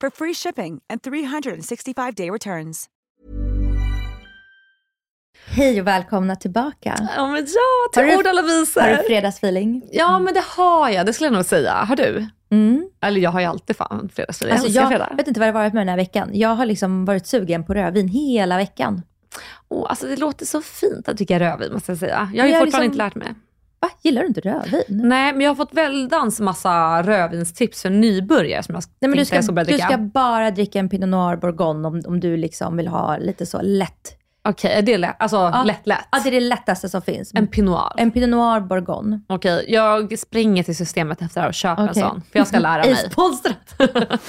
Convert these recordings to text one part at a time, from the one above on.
for free shipping and 365-day returns. Hej och välkomna tillbaka. Ja men ja, till Har du- ord alla visor. Har du fredagsfeeling? Ja men det har jag, det skulle jag nog säga. Har du? Mm. Eller jag har ju alltid fan fredagsfeeling. Alltså, jag jag fredag. vet inte vad det varit med den här veckan. Jag har liksom varit sugen på rödvin hela veckan. Åh, alltså det låter så fint att dricka rödvin måste jag säga. Jag har ju jag fortfarande liksom- inte lärt mig. Va? Gillar du inte rödvin? Nej men jag har fått väldans massa rödvinstips för nybörjare som jag Nej, men du, ska, jag ska börja du dricka. ska bara dricka en Pinot Noir Bourgogne om, om du liksom vill ha lite så lätt. Okej, är det lätt? Alltså Ja. lätt lätt? Ja, det är det lättaste som finns. En Pinot Noir. En Pinot Noir Bourgogne. Okej, jag springer till systemet efter det här och köper Okej. en sån. För jag ska lära mig. Ispolstrat.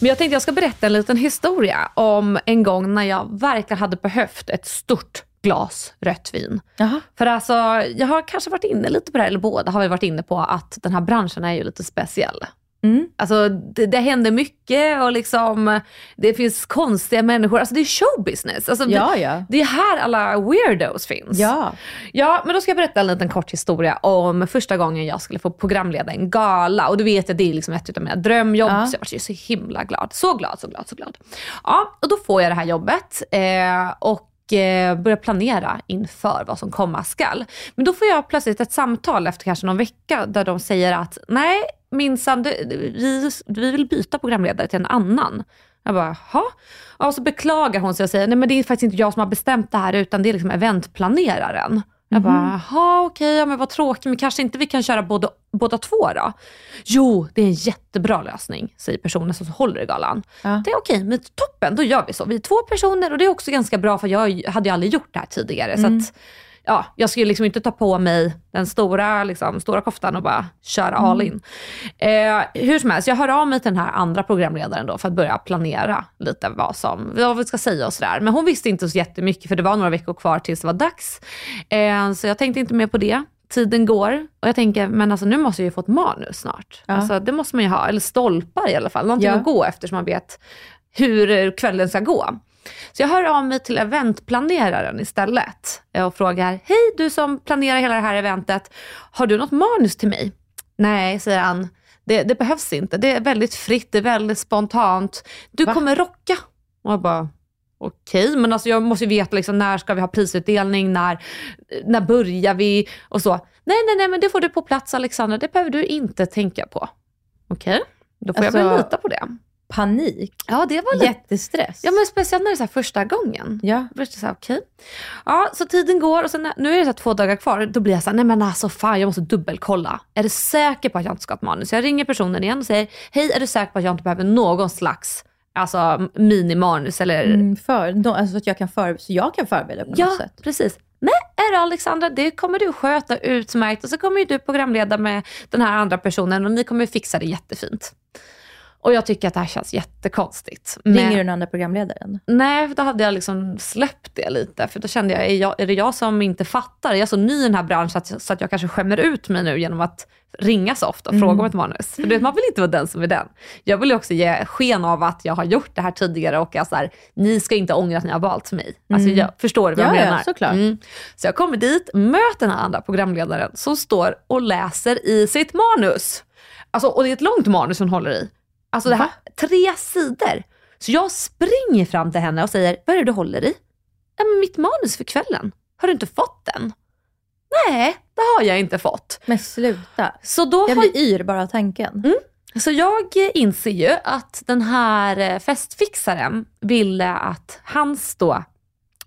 Men jag tänkte jag ska berätta en liten historia om en gång när jag verkligen hade behövt ett stort glas rött vin. Jaha. För alltså, jag har kanske varit inne lite på det här, eller båda har vi varit inne på att den här branschen är ju lite speciell. Mm. Alltså det, det händer mycket och liksom det finns konstiga människor. Alltså det är showbusiness. Alltså, Ja, det, ja. det är här alla weirdos finns. Ja. Ja, men då ska jag berätta en liten kort historia om första gången jag skulle få programleda en gala. Och du vet att det är liksom ett av mina drömjobb, Ja. så jag var ju så himla glad. Så glad, så glad, så glad. Ja, och då får jag det här jobbet eh, och Eh, börja planera inför vad som komma skall. Men då får jag plötsligt ett samtal efter kanske någon vecka där de säger att nej, minsann, vi, vi vill byta programledare till en annan. Jag bara, jaha? Ja, Och så beklagar hon sig och säger, nej men det är faktiskt inte jag som har bestämt det här utan det är liksom eventplaneraren. Jag bara, jaha okej, ja, men vad tråkigt, men kanske inte vi kan köra båda, båda två då? Jo, det är en jättebra lösning, säger personen som håller i galan. Ja. Det är okej, men toppen, då gör vi så. Vi är två personer och det är också ganska bra för jag hade ju aldrig gjort det här tidigare. Så att, ja, jag skulle liksom inte ta på mig den stora, liksom, stora koftan och bara köra all in. Eh, hur som helst, jag hör av mig till den här andra programledaren då för att börja planera lite vad, som, vad vi ska säga och sådär. Men hon visste inte så jättemycket för det var några veckor kvar tills det var dags. Eh, så jag tänkte inte mer på det. Tiden går och jag tänker, men alltså nu måste jag ju få ett manus snart. Ja. Alltså, det måste man ju ha, eller stolpar i alla fall. Någonting Ja. att gå efter så man vet hur kvällen ska gå. Så jag hör av mig till eventplaneraren istället och frågar, hej du som planerar hela det här eventet, har du något manus till mig? Nej, säger han, det, det behövs inte. Det är väldigt fritt, det är väldigt spontant. Du Va? kommer rocka. Och jag bara, okej, men alltså jag måste ju veta liksom, när ska vi ha prisutdelning, när, när börjar vi och så. Nej, nej, nej, men det får du på plats Alexandra, det behöver du inte tänka på. Okej, då får jag väl Alltså- lita på det. Panik. Ja, det var lite Jättestress. Ja men speciellt när det är så här första gången. Ja. Först så här, okej. Ja, så tiden går och sen, nu är det så två dagar kvar. Då blir jag så här, nej men alltså fan jag måste dubbelkolla. Är du säker på att jag inte ska ha ett manus? Jag ringer personen igen och säger, hej är du säker på att jag inte behöver någon slags alltså, minimanus eller Mm, för, no, alltså så att jag kan, för, så jag kan förbereda på Ja, något sätt. precis. Nej, är det Alexandra, det kommer du sköta utmärkt och så kommer ju du programleda med den här andra personen och ni kommer fixa det jättefint. Och jag tycker att det här känns jättekonstigt. Men- Ringer du den andra programledaren? Nej, för då hade jag liksom släppt det lite. För då kände jag, är, jag, är det jag som inte fattar? Är jag så ny i den här branschen så att, så att jag kanske skämmer ut mig nu genom att ringa så ofta och fråga om ett manus? För du vet, man vill inte vara den som är den. Jag vill ju också ge sken av att jag har gjort det här tidigare och jag så här, ni ska inte ångra att ni har valt mig. Alltså, jag förstår vad Ja, jag ja, menar? såklart. Mm. Så jag kommer dit, möter den här andra programledaren som står och läser i sitt manus. Alltså, och det är ett långt manus hon håller i. Alltså det här, tre sidor. Så jag springer fram till henne och säger, vad är det du håller i? Ja, men mitt manus för kvällen. Har du inte fått den? Nej, det har jag inte fått. Men sluta. Så då Jag har blir yr bara av tanken. Så jag inser ju att den här eh, festfixaren ville att hans då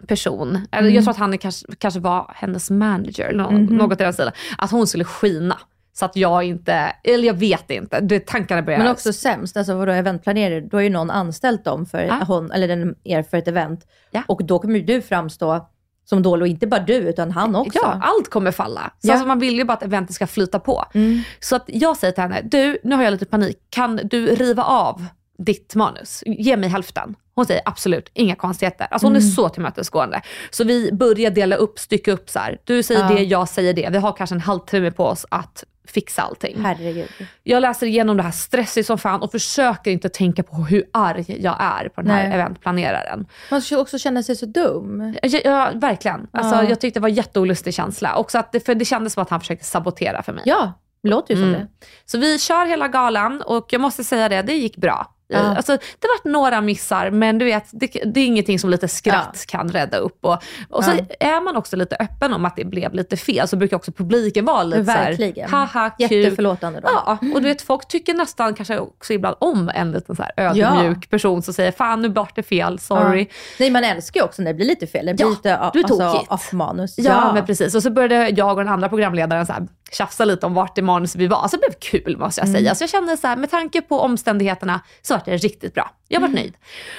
person, eller Mm. jag tror att han kanske, kanske var hennes manager, eller nå- Mhm. något i den stilen, att hon skulle skina. Så att jag inte, eller jag vet inte, du, vet, tankarna börjar... Men också sämst, alltså vadå eventplanerare, då har ju någon anställt dem för, Ja. hon, eller den, er för ett event. Ja. Och då kommer ju du framstå som dålig, och inte bara du, utan han också. Ja, allt kommer falla. Så Ja. alltså man vill ju bara att eventet ska flyta på. Mm. Så att jag säger till henne, du nu har jag lite panik, kan du riva av ditt manus? Ge mig hälften. Hon säger absolut, inga konstigheter. Alltså hon är Mm. så tillmötesgående. Så vi börjar dela upp, stycka upp så här. Du säger Ja. det, jag säger det. Vi har kanske en halvtimme på oss att fixa allting. Herregud. Jag läser igenom det här stressigt som fan och försöker inte tänka på hur arg jag är på den här Nej. eventplaneraren. Man ska också känna sig så dum. Ja, ja, verkligen. Alltså, Ja. Jag tyckte det var en jätteolustig känsla. Också att det, för det kändes som att han försökte sabotera för mig. Ja, det låter ju som Mm. det. Så vi kör hela galan och jag måste säga det, det gick bra. Ja. Alltså, det var några missar men du vet, det, det är ingenting som lite skratt kan rädda upp. Och, och så Ja. är man också lite öppen om att det blev lite fel så brukar också publiken vara lite Verkligen. så här, haha kul. Jätteförlåtande då. Ja, och du vet folk tycker nästan kanske också ibland om en liten så här ödmjuk person som säger fan nu vart det fel, sorry. Ja. Nej, man älskar ju också när det blir lite fel. Det blir Ja, lite du alltså, tokigt. off manus. Ja, men precis. Och så började jag och den andra programledaren så här tjafsa lite om vart i manus vi var. Alltså det blev kul måste jag Mm. säga. Så jag kände så här, med tanke på omständigheterna så var det riktigt bra. Jag var Mm. nöjd.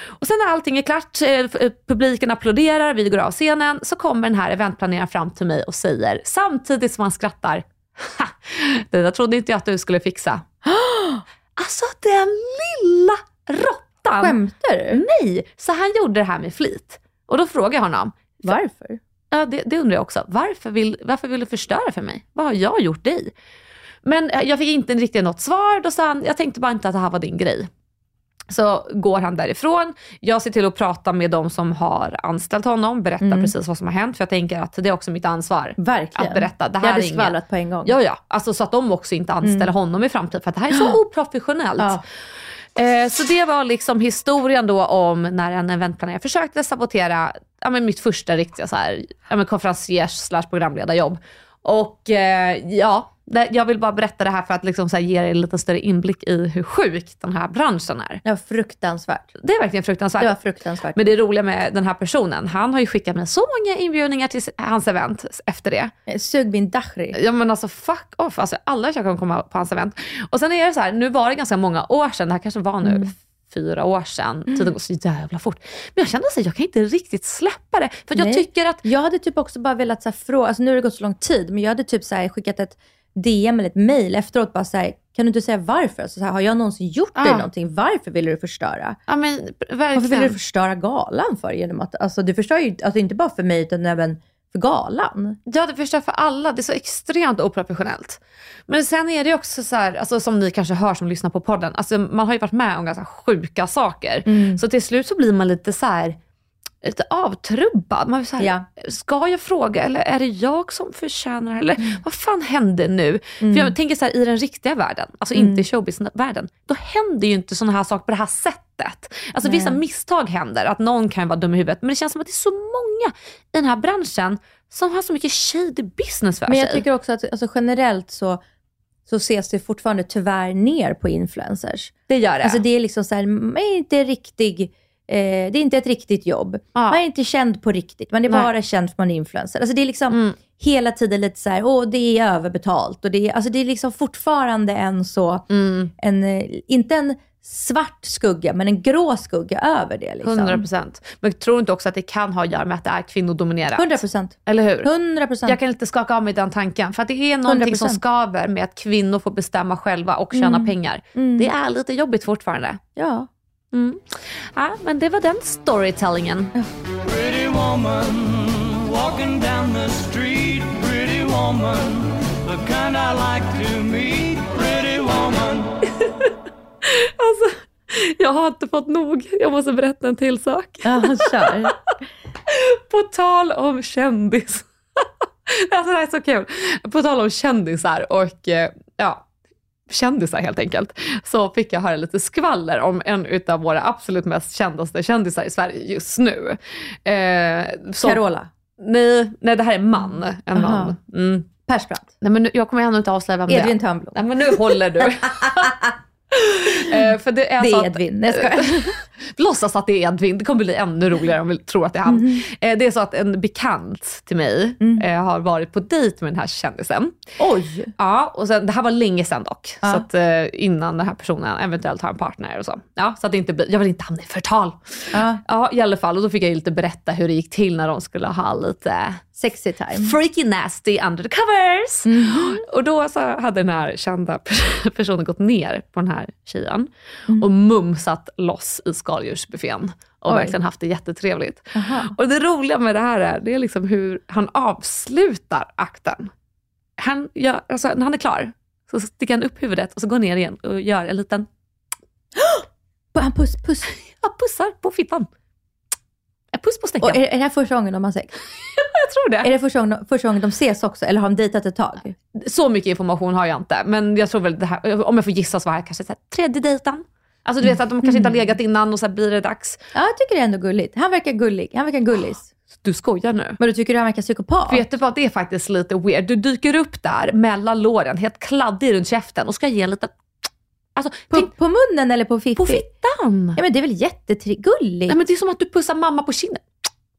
Och sen när allting är klart, eh, eh, publiken applåderar, vi går av scenen, så kommer den här eventplaneraren fram till mig och säger, samtidigt som han skrattar, ha, det där trodde inte jag att du skulle fixa. alltså den lilla råttan. Skämtar du? Nej, så han gjorde det här med flit. Och då frågade jag honom, Varför? Ja, det, det undrar jag också. Varför vill, varför vill du förstöra för mig? Vad har jag gjort dig? Men eh, jag fick inte riktigt något svar. Då sa han, jag tänkte bara inte att det här var din grej. Så går han därifrån. Jag ser till att prata med de som har anställt honom, berätta Mm. precis vad som har hänt. För jag tänker att det är också mitt ansvar Verkligen. att berätta. Det jag här hade är inget. skvallrat på en gång. Ja, ja. Alltså, så att de också inte anställer honom i framtiden. För att det här är så oprofessionellt. Ja. Eh, så det var liksom historien då om när en eventplanerare försökte sabotera ja, men mitt första riktiga så här, ja, konferencier slash programledarjobb. Och eh, ja, jag vill bara berätta det här för att liksom så ge er lite större inblick i hur sjuk den här branschen är. Det var fruktansvärt. Det är verkligen fruktansvärt. Det var fruktansvärt. Men det roliga med den här personen, han har ju skickat mig så många inbjudningar till hans event efter det. Eh, Sug min dachri. Ja men alltså fuck off, alltså, alla försöker kan komma på hans event. Och sen är det så här, nu var det ganska många år sedan, det här kanske var nu fyra år sedan, tiden går så jävla fort. Men jag kände att jag kan inte riktigt släppa det. För jag Nej. tycker att, Jag hade typ också bara velat så här, fråga, alltså nu har det gått så lång tid, men jag hade typ så här, skickat ett DM eller ett mail efteråt bara så här, kan du inte säga varför? Alltså, så här, har jag någonsin gjort dig Ja. någonting? Varför ville du förstöra? ja men Varför ville du förstöra galan för? Genom att, alltså, du förstör ju alltså, inte bara för mig utan även för galan. Ja det förstör för alla, det är så extremt oprofessionellt. Men sen är det också så här, alltså, som ni kanske hör som lyssnar på podden, alltså, man har ju varit med om ganska sjuka saker. Mm. Så till slut så blir man lite så här lite avtrubbad. Man så här, Ja. Ska jag fråga eller är det jag som förtjänar Eller Mm. vad fan hände nu? För jag tänker så här, i den riktiga världen, alltså Mm. inte i showbiz-världen, då händer ju inte sådana här saker på det här sättet. Alltså Nej. vissa misstag händer, att någon kan vara dum i huvudet, men det känns som att det är så många i den här branschen som har så mycket shady business för Men jag sig. tycker också att alltså, generellt så, så ses det fortfarande tyvärr ner på influencers. det gör det. Alltså det är liksom så här, man är inte riktig, det är inte ett riktigt jobb. Ja. Man är inte känd på riktigt, man är Nej. bara känd för att man är influencer. Alltså det är liksom Mm. hela tiden lite så här, åh det är överbetalt. Och det, är, alltså det är liksom fortfarande en så, mm, en, eh, inte en svart skugga, men en grå skugga över det. Liksom. 100 procent. Men tror du inte också att det kan ha att göra med att det är kvinnodominerat? 100 procent. Eller hur? 100 procent. Jag kan inte skaka av mig den tanken. För att det är någonting som 100%. skaver med att kvinnor får bestämma själva och tjäna Mm. pengar. Mm. Det är lite jobbigt fortfarande. Ja. Mm. Ja, men det var den storytellingen. Pretty woman walking down the street. Pretty woman, the kind I like to meet. Pretty woman. Alltså, jag har inte fått nog. Jag måste berätta en till sak. Ja, kör. På tal om kändis. alltså det här är så kul. På tal om kändisar och eh, ja, kändisar helt enkelt. Så fick jag höra lite skvaller om en utav våra absolut mest kändaste kändisar i Sverige just nu. Eh, som- Carola. Nej, nej, det här är man. En Aha. man. Mm. Persbrandt. Nej, men nu, jag kommer ändå inte avslöja vem det är. Edvin Törnblom. Nej men nu håller du. Eh, för det är, Det är att, Edvin. Nej, jag låtsas att det är Edvin, det kommer bli ännu roligare om vi tror att det är han. Mhm. Eh, det är så att en bekant till mig Mm. eh, har varit på dejt med den här kändisen. Oj! Ja, och sen, det här var länge sedan dock. Ja. Så att, eh, innan den här personen eventuellt har en partner och så. Ja, så att det inte blir, jag vill inte hamna i förtal. Ja. Ja, i alla fall. Och då fick jag ju lite berätta hur det gick till när de skulle ha lite Sexy time. freaky nasty under the covers. Mhm. Och då så hade den här kända per- personen gått ner på den här tjejen och mumsat loss i skaldjursbuffén och Oj. verkligen haft det jättetrevligt. Aha. Och det roliga med det här är, det är liksom hur han avslutar akten. Han gör, alltså, när han är klar så sticker han upp huvudet och så går ner igen och gör en liten Han puss, puss. ja, pussar på fittan. En puss på Och snäckan. är, är det här första gången de har sex? jag tror det. Är det första gången, första gången de ses också? Eller har de dejtat ett tag? Så mycket information har jag inte, men jag tror väl det här, om jag får gissa så var det här kanske så här, tredje dejten. Alltså du vet att de kanske inte har legat innan och så blir det dags. Ja, jag tycker det är ändå gulligt. Han verkar gullig. Han verkar gullis. Du skojar nu. Men du tycker du han verkar psykopat? Vet du vad, det är faktiskt lite weird. Du dyker upp där mellan låren, helt kladdig runt käften och ska ge en liten... Alltså, På, tänk på munnen eller på fiffi? på fittan. Ja men det är väl jättegulligt? Nej, men det är som att du pussar mamma på kinden.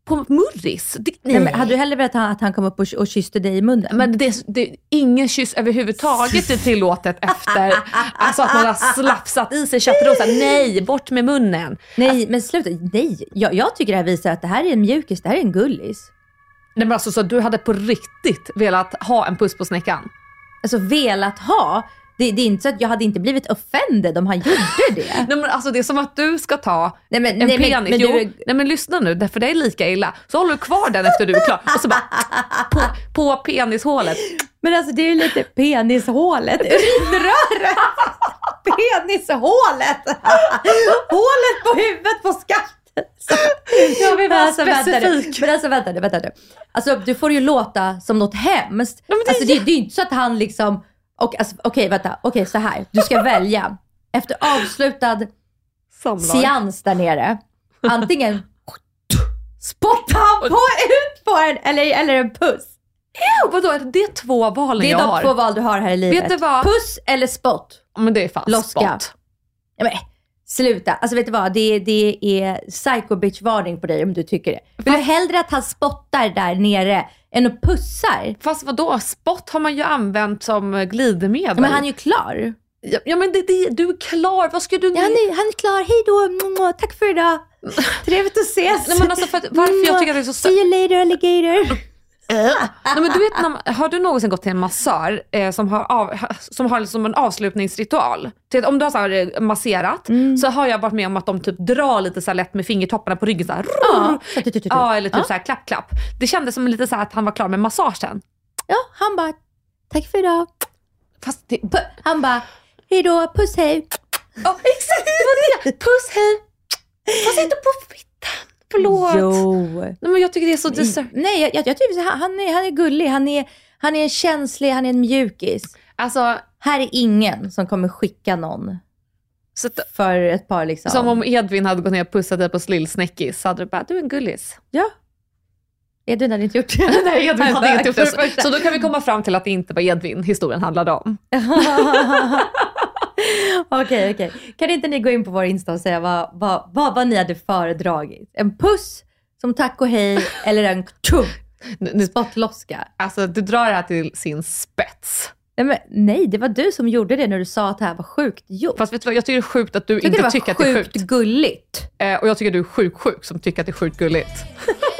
På murris. Det, nej. Nej, men hade du hellre velat att han, att han kom upp och, och kysste dig i munnen? Men det, det, ingen kyss överhuvudtaget är tillåtet efter alltså att man har slafsat i sig köttrosor. Nej, bort med munnen. Nej, men sluta. Nej, jag, jag tycker det här visar att det här är en mjukis, det här är en gullis. Nej, men alltså, så du hade på riktigt velat ha en puss på snäckan? Alltså velat ha. Det, det är inte så att jag hade inte blivit offended om han gjorde det. Nej, men alltså, det är som att du ska ta Nej, men, en nej, men, penis. men jo, du nej men lyssna nu, därför det är lika illa. Så håller du kvar den efter du är klar och så bara på, på penishålet. men alltså det är ju lite penishålet. Urinröret. Penishålet. Hålet på huvudet på skatten. Så- Jag vill vara alltså, vänta specifik. Men alltså vänta nu, vänta nu. Alltså du får ju låta som något hemskt. Ja, men det alltså, det, det är ju inte så att han liksom, och, alltså, okej vänta, okej så här. Du ska välja. Efter avslutad Samlag. seans där nere, antingen spottar han på, ut på en eller, eller en puss. Ja, vadå, är det två valen Det är jag de har? två val du har här i livet. Vet du vad? Puss eller spott. Men det är fan Loska. spot. Ja, men, sluta. Alltså vet du vad? Det, det är psycho bitch varning på dig om du tycker det. Vill du hellre att han spottar där nere än att pussar? Fast vadå, spot har man ju använt som glidmedel. Men han är ju klar. ja, ja men det, det, du är klar, vad ska du... Ja, han, är, han är klar. Hej då. Tack för idag. Trevligt att ses. Nej, men alltså för att, varför jag tycker att det är så See you later alligator. Nej, men du vet, när har du någonsin gått till en massör eh, som har, av, som har liksom en avslutningsritual? Till, om du har så här, eh, masserat Mm. så har jag varit med om att de typ drar lite så lätt med fingertopparna på ryggen. Så här, Ja, eller typ Ja. så här klapp klapp. Det kändes som lite så att han var klar med massagen. Ja, han bara, tack för idag. Fast det, Han bara, hej då, puss hej. ja, exakt, det var det. Puss hej. Fast inte på fittan. Förlåt. Jo. Nej, men jag tycker det är så deser- Nej, jag, jag, jag tycker så här, han, är, han är gullig, han är, han är en känslig, han är en mjukis. Alltså, Här är ingen som kommer skicka någon så att, för ett par liksom. som om Edvin hade gått ner och pussat dig på Slillsnäckis så hade du bara, du är en gullis. Ja. Edvin hade inte gjort det. Nej, Edvin hade inte gjort det. första. Så då kan vi komma fram till att det inte var Edvin historien handlade om. Okej, okej. Kan inte ni gå in på vår Insta och säga vad, vad, vad, vad ni hade föredragit? En puss som tack och hej eller en nu, spottloska? alltså, du drar det här till sin spets. Nej, men, nej, det var du som gjorde det när du sa att det här var sjukt gjort. Fast vet du vad, jag tycker det är sjukt att du jag tycker inte det tycker var att det är sjukt sjukt. gulligt. Eh, och jag tycker du är sjuk sjuk som tycker att det är sjukt gulligt.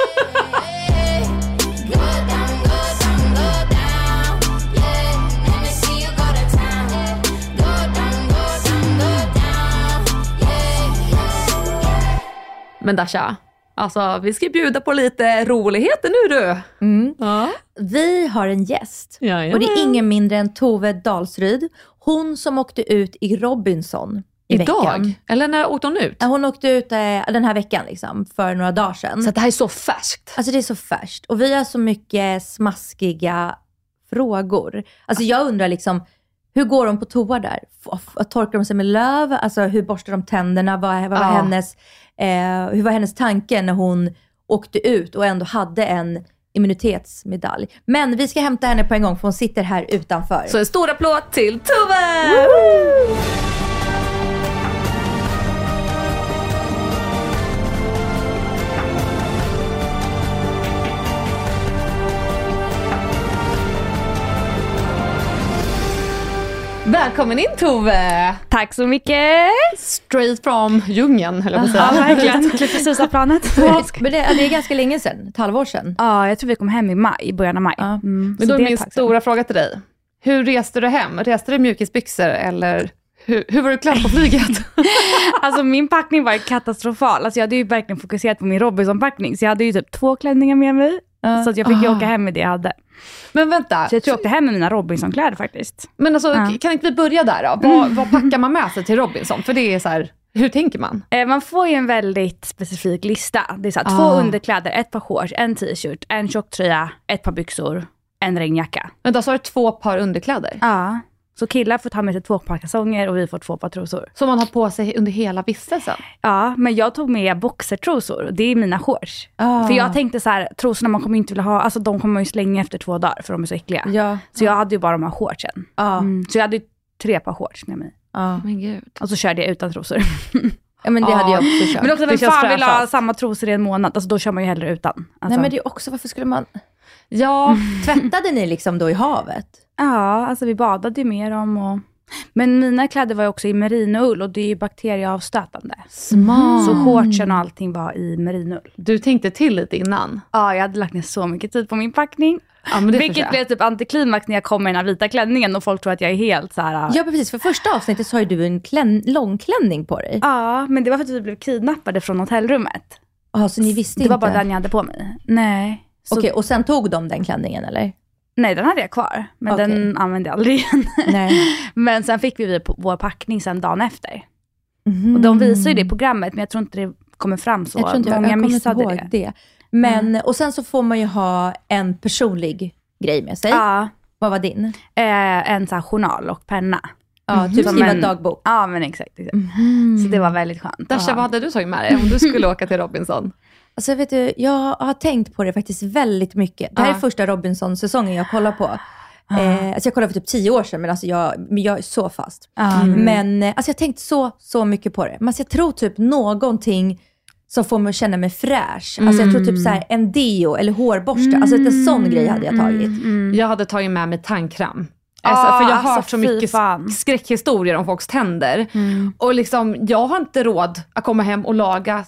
Men Dasha, alltså vi ska bjuda på lite roligheter nu du. Mm. Ja. Vi har en gäst Jajamän. och det är ingen mindre än Tove Dalsryd. Hon som åkte ut i Robinson i Idag? veckan. Eller när åkte hon ut? Hon åkte ut eh, den här veckan liksom, för några dagar sedan. Så det här är så färskt. Alltså det är så färskt och vi har så mycket smaskiga frågor. Alltså jag undrar liksom, hur går de på toa där? F- Torkar de sig med löv? Alltså hur borstar de tänderna? Vad, vad var Ja. hennes, eh, hur var hennes tanke när hon åkte ut och ändå hade en immunitetsmedalj? Men vi ska hämta henne på en gång för hon sitter här utanför. Så en stor applåd till Tove! Välkommen in Tove! Tack så mycket! Straight from djungeln höll jag på att Ja, säga. verkligen. Klipp precis av planet. Men det, det är ganska länge sedan, ett halvår sedan. Ja, jag tror vi kom hem i maj, i början av maj. Ja. Mm, Men då är min stora fråga till dig. Hur reste du hem? Reste du i mjukisbyxor eller hur, hur var du klädd på flyget? Alltså min packning var katastrofal. Alltså jag hade ju verkligen fokuserat på min Robinson-packning, så jag hade ju typ två klänningar med mig. Så att jag fick ju Ah. åka hem med det jag hade. Men vänta, Så jag tror jag åkte hem med mina Robinson-kläder faktiskt. men alltså, Ja. kan inte vi börja där då? Vad, vad packar man med sig till Robinson? För det är så här, hur tänker man? Eh, Man får ju en väldigt specifik lista. Det är så här, två Ah. underkläder, ett par shorts, en t-shirt, en tjocktröja, ett par byxor, en regnjacka. Vänta, så har du två par underkläder? Ja. Så killar får ta med sig två par kalsonger och vi får två par trosor. Som man har på sig under hela vistelsen? Ja, men jag tog med boxertrosor. Det är mina shorts. Ah. För jag tänkte så här, trosorna man kommer inte vilja ha, alltså de kommer man ju slänga efter två dagar för de är så äckliga. Ja. Så jag hade ju bara de här shortsen. Ja. Mm. Så jag hade ju tre par shorts med mig. Ja. Men gud. Och så körde jag utan trosor. ja, men det hade jag också kört. Men också, vem fan vill ha samma trosor i en månad? Alltså då kör man ju hellre utan. Alltså. Nej men det är också, varför skulle man... Ja, Tvättade ni liksom då i havet? Ja, alltså vi badade ju med dem och... Men mina kläder var ju också i merinoull och det är ju bakterieavstötande. smart. Så shortsen och allting var i merinoull. Du tänkte till lite innan? Ja, jag hade lagt ner så mycket tid på min packning. Ja, men det Vilket blev typ antiklimax när jag kom med den här vita klänningen och folk tror att jag är helt så här. Ja precis, för första avsnittet så har ju du en klän, långklänning på dig. Ja, men det var för att vi blev kidnappade från hotellrummet. Ja, så ni visste Det var inte? bara den jag hade på mig. Nej. Så, Okej, och sen tog de den klänningen eller? Nej, den hade jag kvar. Men Okej. den använde jag aldrig igen. Nej. men sen fick vi vår packning sen dagen efter. Mhm. Och de visar ju det i programmet, men jag tror inte det kommer fram så. Jag tror inte jag, Många jag inte missade ihåg det. det. Men, och sen så får man ju ha en personlig grej med sig. Ja, Vad var din? eh, en sån här journal och penna. Ja, typ Som skriva en- dagbok. Ja, men exakt. exakt. Så det var väldigt skönt. Dasha, vad hade du tagit med dig om du skulle åka till Robinson? Alltså vet du, jag har tänkt på det faktiskt väldigt mycket. Det här Ja. är första Robinson-säsongen jag kollar på. Eh, alltså jag kollade för typ tio år sedan, men, alltså jag, men jag är så fast. Ja. Men eh, alltså jag har tänkt så, så mycket på det. Men alltså jag tror typ någonting som får mig att känna mig fräsch. Alltså jag tror typ så här, en deo eller hårborste. Alltså en sån grej hade jag tagit. Jag hade tagit med mig tandkräm. Ah, Alltså, för jag har alltså, hört så mycket fan. skräckhistorier om folks tänder. Mm. Och liksom, jag har inte råd att komma hem och laga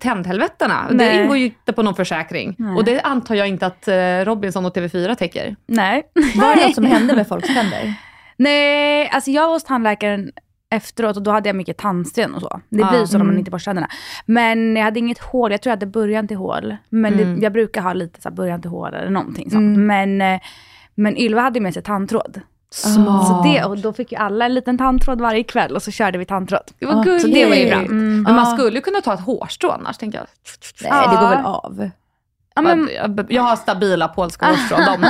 tändhelvetena. Det Nej. ingår ju inte på någon försäkring. Nej. Och det antar jag inte att eh, Robinson och TV4 täcker. Nej. Var det något som hände med folks tänder? Nej, alltså jag var hos tandläkaren efteråt och då hade jag mycket tandsten och så. Det blir ju så när man Mm. inte borstar tänderna. Men jag hade inget hål, jag tror jag hade början till hål. Men Mm. det, jag brukar ha lite så här början till hål eller någonting sånt. Mm. Men, eh, men Ylva hade med sig tandtråd. Smart. Så det, och då fick ju alla en liten tandtråd varje kväll och så körde vi tandtråd. Det var Ah, gulligt. Så det var ju bra. Men man skulle ju kunna ta ett hårstrå annars, tänker jag. Nej, det går väl av. Ja, men, Jag- har stabila polska hårstrån. De,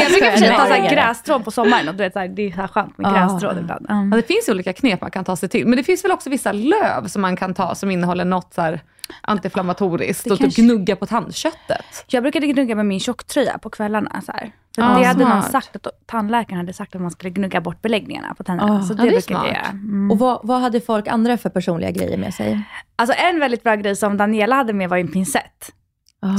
jag brukar för sig ta så grästråd på sommaren och du vet, så här, det är så här skönt med Ah. grästråd ibland. Ja, det finns olika knep man kan ta sig till. Men det finns väl också vissa löv som man kan ta som innehåller något så här antiinflammatoriskt Det och typ kanske- gnugga på tandköttet. Jag brukade gnugga med min tjocktröja på kvällarna. Så här. För Ah, det hade någon sagt, att tandläkaren hade sagt att man skulle gnugga bort beläggningarna på tänderna. Ah, så ja, det det är smart. jag. Mm. Och vad, vad hade folk andra för personliga grejer med sig? Alltså en väldigt bra grej som Daniela hade med var en pincett.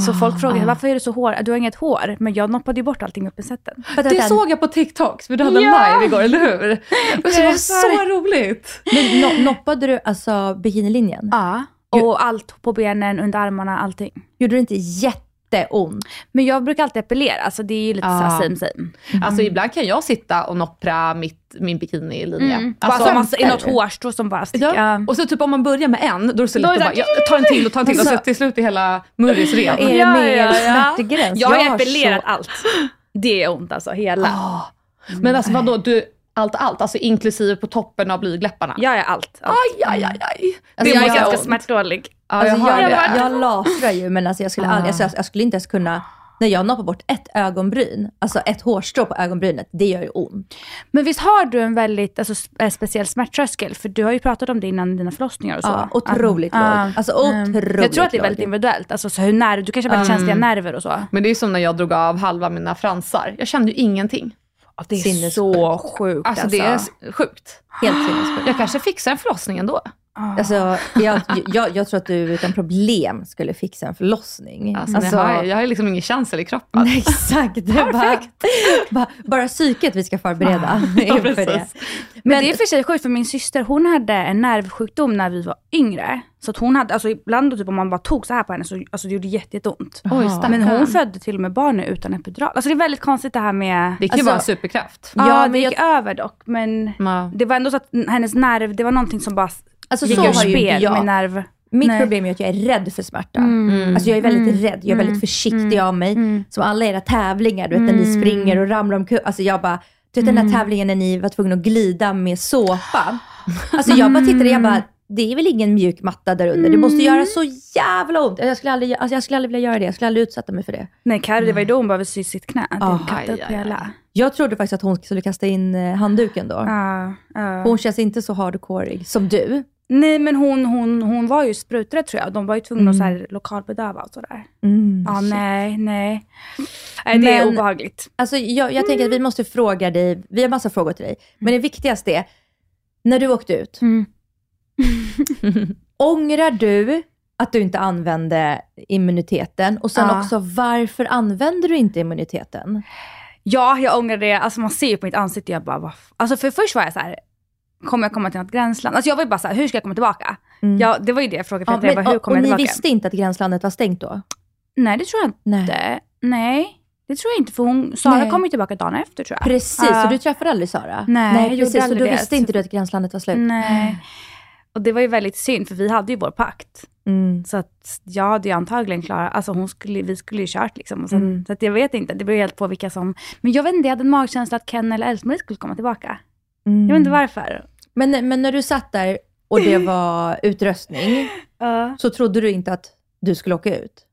Så folk frågade varför är du så hår? Du har inget hår. Men jag noppade ju bort allting med pincetten. Det vänta. såg jag på TikTok, för du hade Ja! live igår, eller hur? Det var så det. roligt. Men no, noppade du alltså bikinilinjen? Ja. Och allt på benen, under armarna, allting. Gjorde det inte jätteont? Men jag brukar alltid epilera, så det är ju lite Ja. så här same same. Alltså ibland kan jag sitta och noppra mitt, min bikinilinje. Mm. Alltså, massa, i något hårstrå som bara sticker. Ja. Ja. Och så typ om man börjar med en, då är det så lätt att bara, jag tar en till och tar en till och så Alltså- till slut är hela murris ren. Är det Ja, med ja, ja. smärtgräns? Jag har har epilerat så- allt. Det är ont alltså, hela. Ah. Men alltså vadå, du, allt, allt, alltså inklusive på toppen av blygdläpparna? Jag är allt. allt. Aj, aj, aj, aj. Alltså, jag jag är ganska ont. smärtdålig. Ja, jag Alltså, har jag, det. jag, jag lasrar ju, men alltså jag, skulle aldrig, alltså, jag, jag skulle inte ens kunna... När jag noppar bort ett ögonbryn, alltså ett hårstrå på ögonbrynet, det gör ju ont. Men visst har du en väldigt alltså, eh, speciell smärttröskel? För du har ju pratat om det innan dina förlossningar och så. Ja, otroligt Ja. låg. Alltså Mm. otroligt Jag tror att det är väldigt låg. individuellt. Alltså, så hur när, du kanske har väldigt Mm. känsliga nerver och så. Men det är som när jag drog av halva mina fransar. Jag kände ju ingenting. Det är Sinnessjukt. så sjukt Alltså det är s- sjukt. Helt sinnessjukt. Jag kanske fixar en förlossning ändå. Alltså, jag, jag, jag tror att du utan problem skulle fixa en förlossning. Alltså, jag, har, jag har liksom ingen känsla i kroppen. Nej, exakt. Är bara, bara, bara psyket vi ska förbereda inför det. Men, det är för sig sjukt för min syster hon hade en nervsjukdom när vi var yngre. Så att hon hade, alltså ibland typ, om man bara tog så här på henne så alltså, det gjorde jätteont. Oj, Men hon födde till och med barnet utan epidural. Alltså det är väldigt konstigt det här med... Det kan ju alltså, vara en superkraft. Ja, Ja, det men gick över dock. Men Ja. det var ändå så att hennes nerv, det var någonting som bara Alltså, så har ju inte jag. med nerv. Mitt Nej. problem är att jag är rädd för smärta. Mm. Alltså jag är väldigt rädd, jag är väldigt försiktig av mig. Som alla era tävlingar, du vet när ni springer och ramlar omkull. Alltså jag bara, du vet den där tävlingen när ni var tvungna att glida med såpa. Alltså jag bara tittade, jag bara, det är väl ingen mjuk matta där under. Det måste göra så jävla ont. Jag skulle aldrig, alltså jag skulle aldrig vilja göra det. Jag skulle aldrig utsätta mig för det. Nej, Carro, det var ju då hon behövde sy sitt knä. Ah, upp aj, aj. hela. Jag trodde faktiskt att hon skulle kasta in eh, handduken då. Ja, ja. Hon känns inte så hardcoreig som du. Nej men hon, hon, hon var ju spruträdd tror jag. De var ju tvungna att så här, lokalbedöva och sådär. Mm. Ja, nej, nej. nej det är Men- obehagligt. Alltså, jag, jag tänker att vi måste fråga dig, vi har massa frågor till dig, men det viktigaste är, när du åkte ut, Mm. ångrar du att du inte använde immuniteten? Och sen Ja. också, varför använder du inte immuniteten? Ja, jag ångrar det. Alltså man ser ju på mitt ansikte, jag bara, vad f-? Alltså för först var jag så här, kommer jag komma till något gränsland? Alltså jag var ju bara så här, hur ska jag komma tillbaka? Ja, det var ju det jag frågade Mm. Ja, Petra, jag men, bara, hur och kommer och jag ni tillbaka? visste inte att gränslandet var stängt då? Nej, det tror jag Nej. inte. Nej, det tror jag inte. För hon, Sara Nej. kom ju tillbaka dagen efter tror jag. Precis, Ja. så du träffade aldrig Sara? Nej, jag gjorde precis. Så då det. visste inte du att gränslandet var slut? Nej. Och det var ju väldigt synd, för vi hade ju vår pakt. Mm. Så att jag hade ju antagligen klarat, alltså hon skulle, vi skulle ju kört liksom. Och sen, Mm. Så att jag vet inte, det beror helt på vilka som... Men jag vet inte, jag hade en magkänsla att Ken eller Else-Marie skulle komma tillbaka. Mm. Jag vet inte varför. Men, men när du satt där och det var utröstning, Ja. så trodde du inte att du skulle åka ut?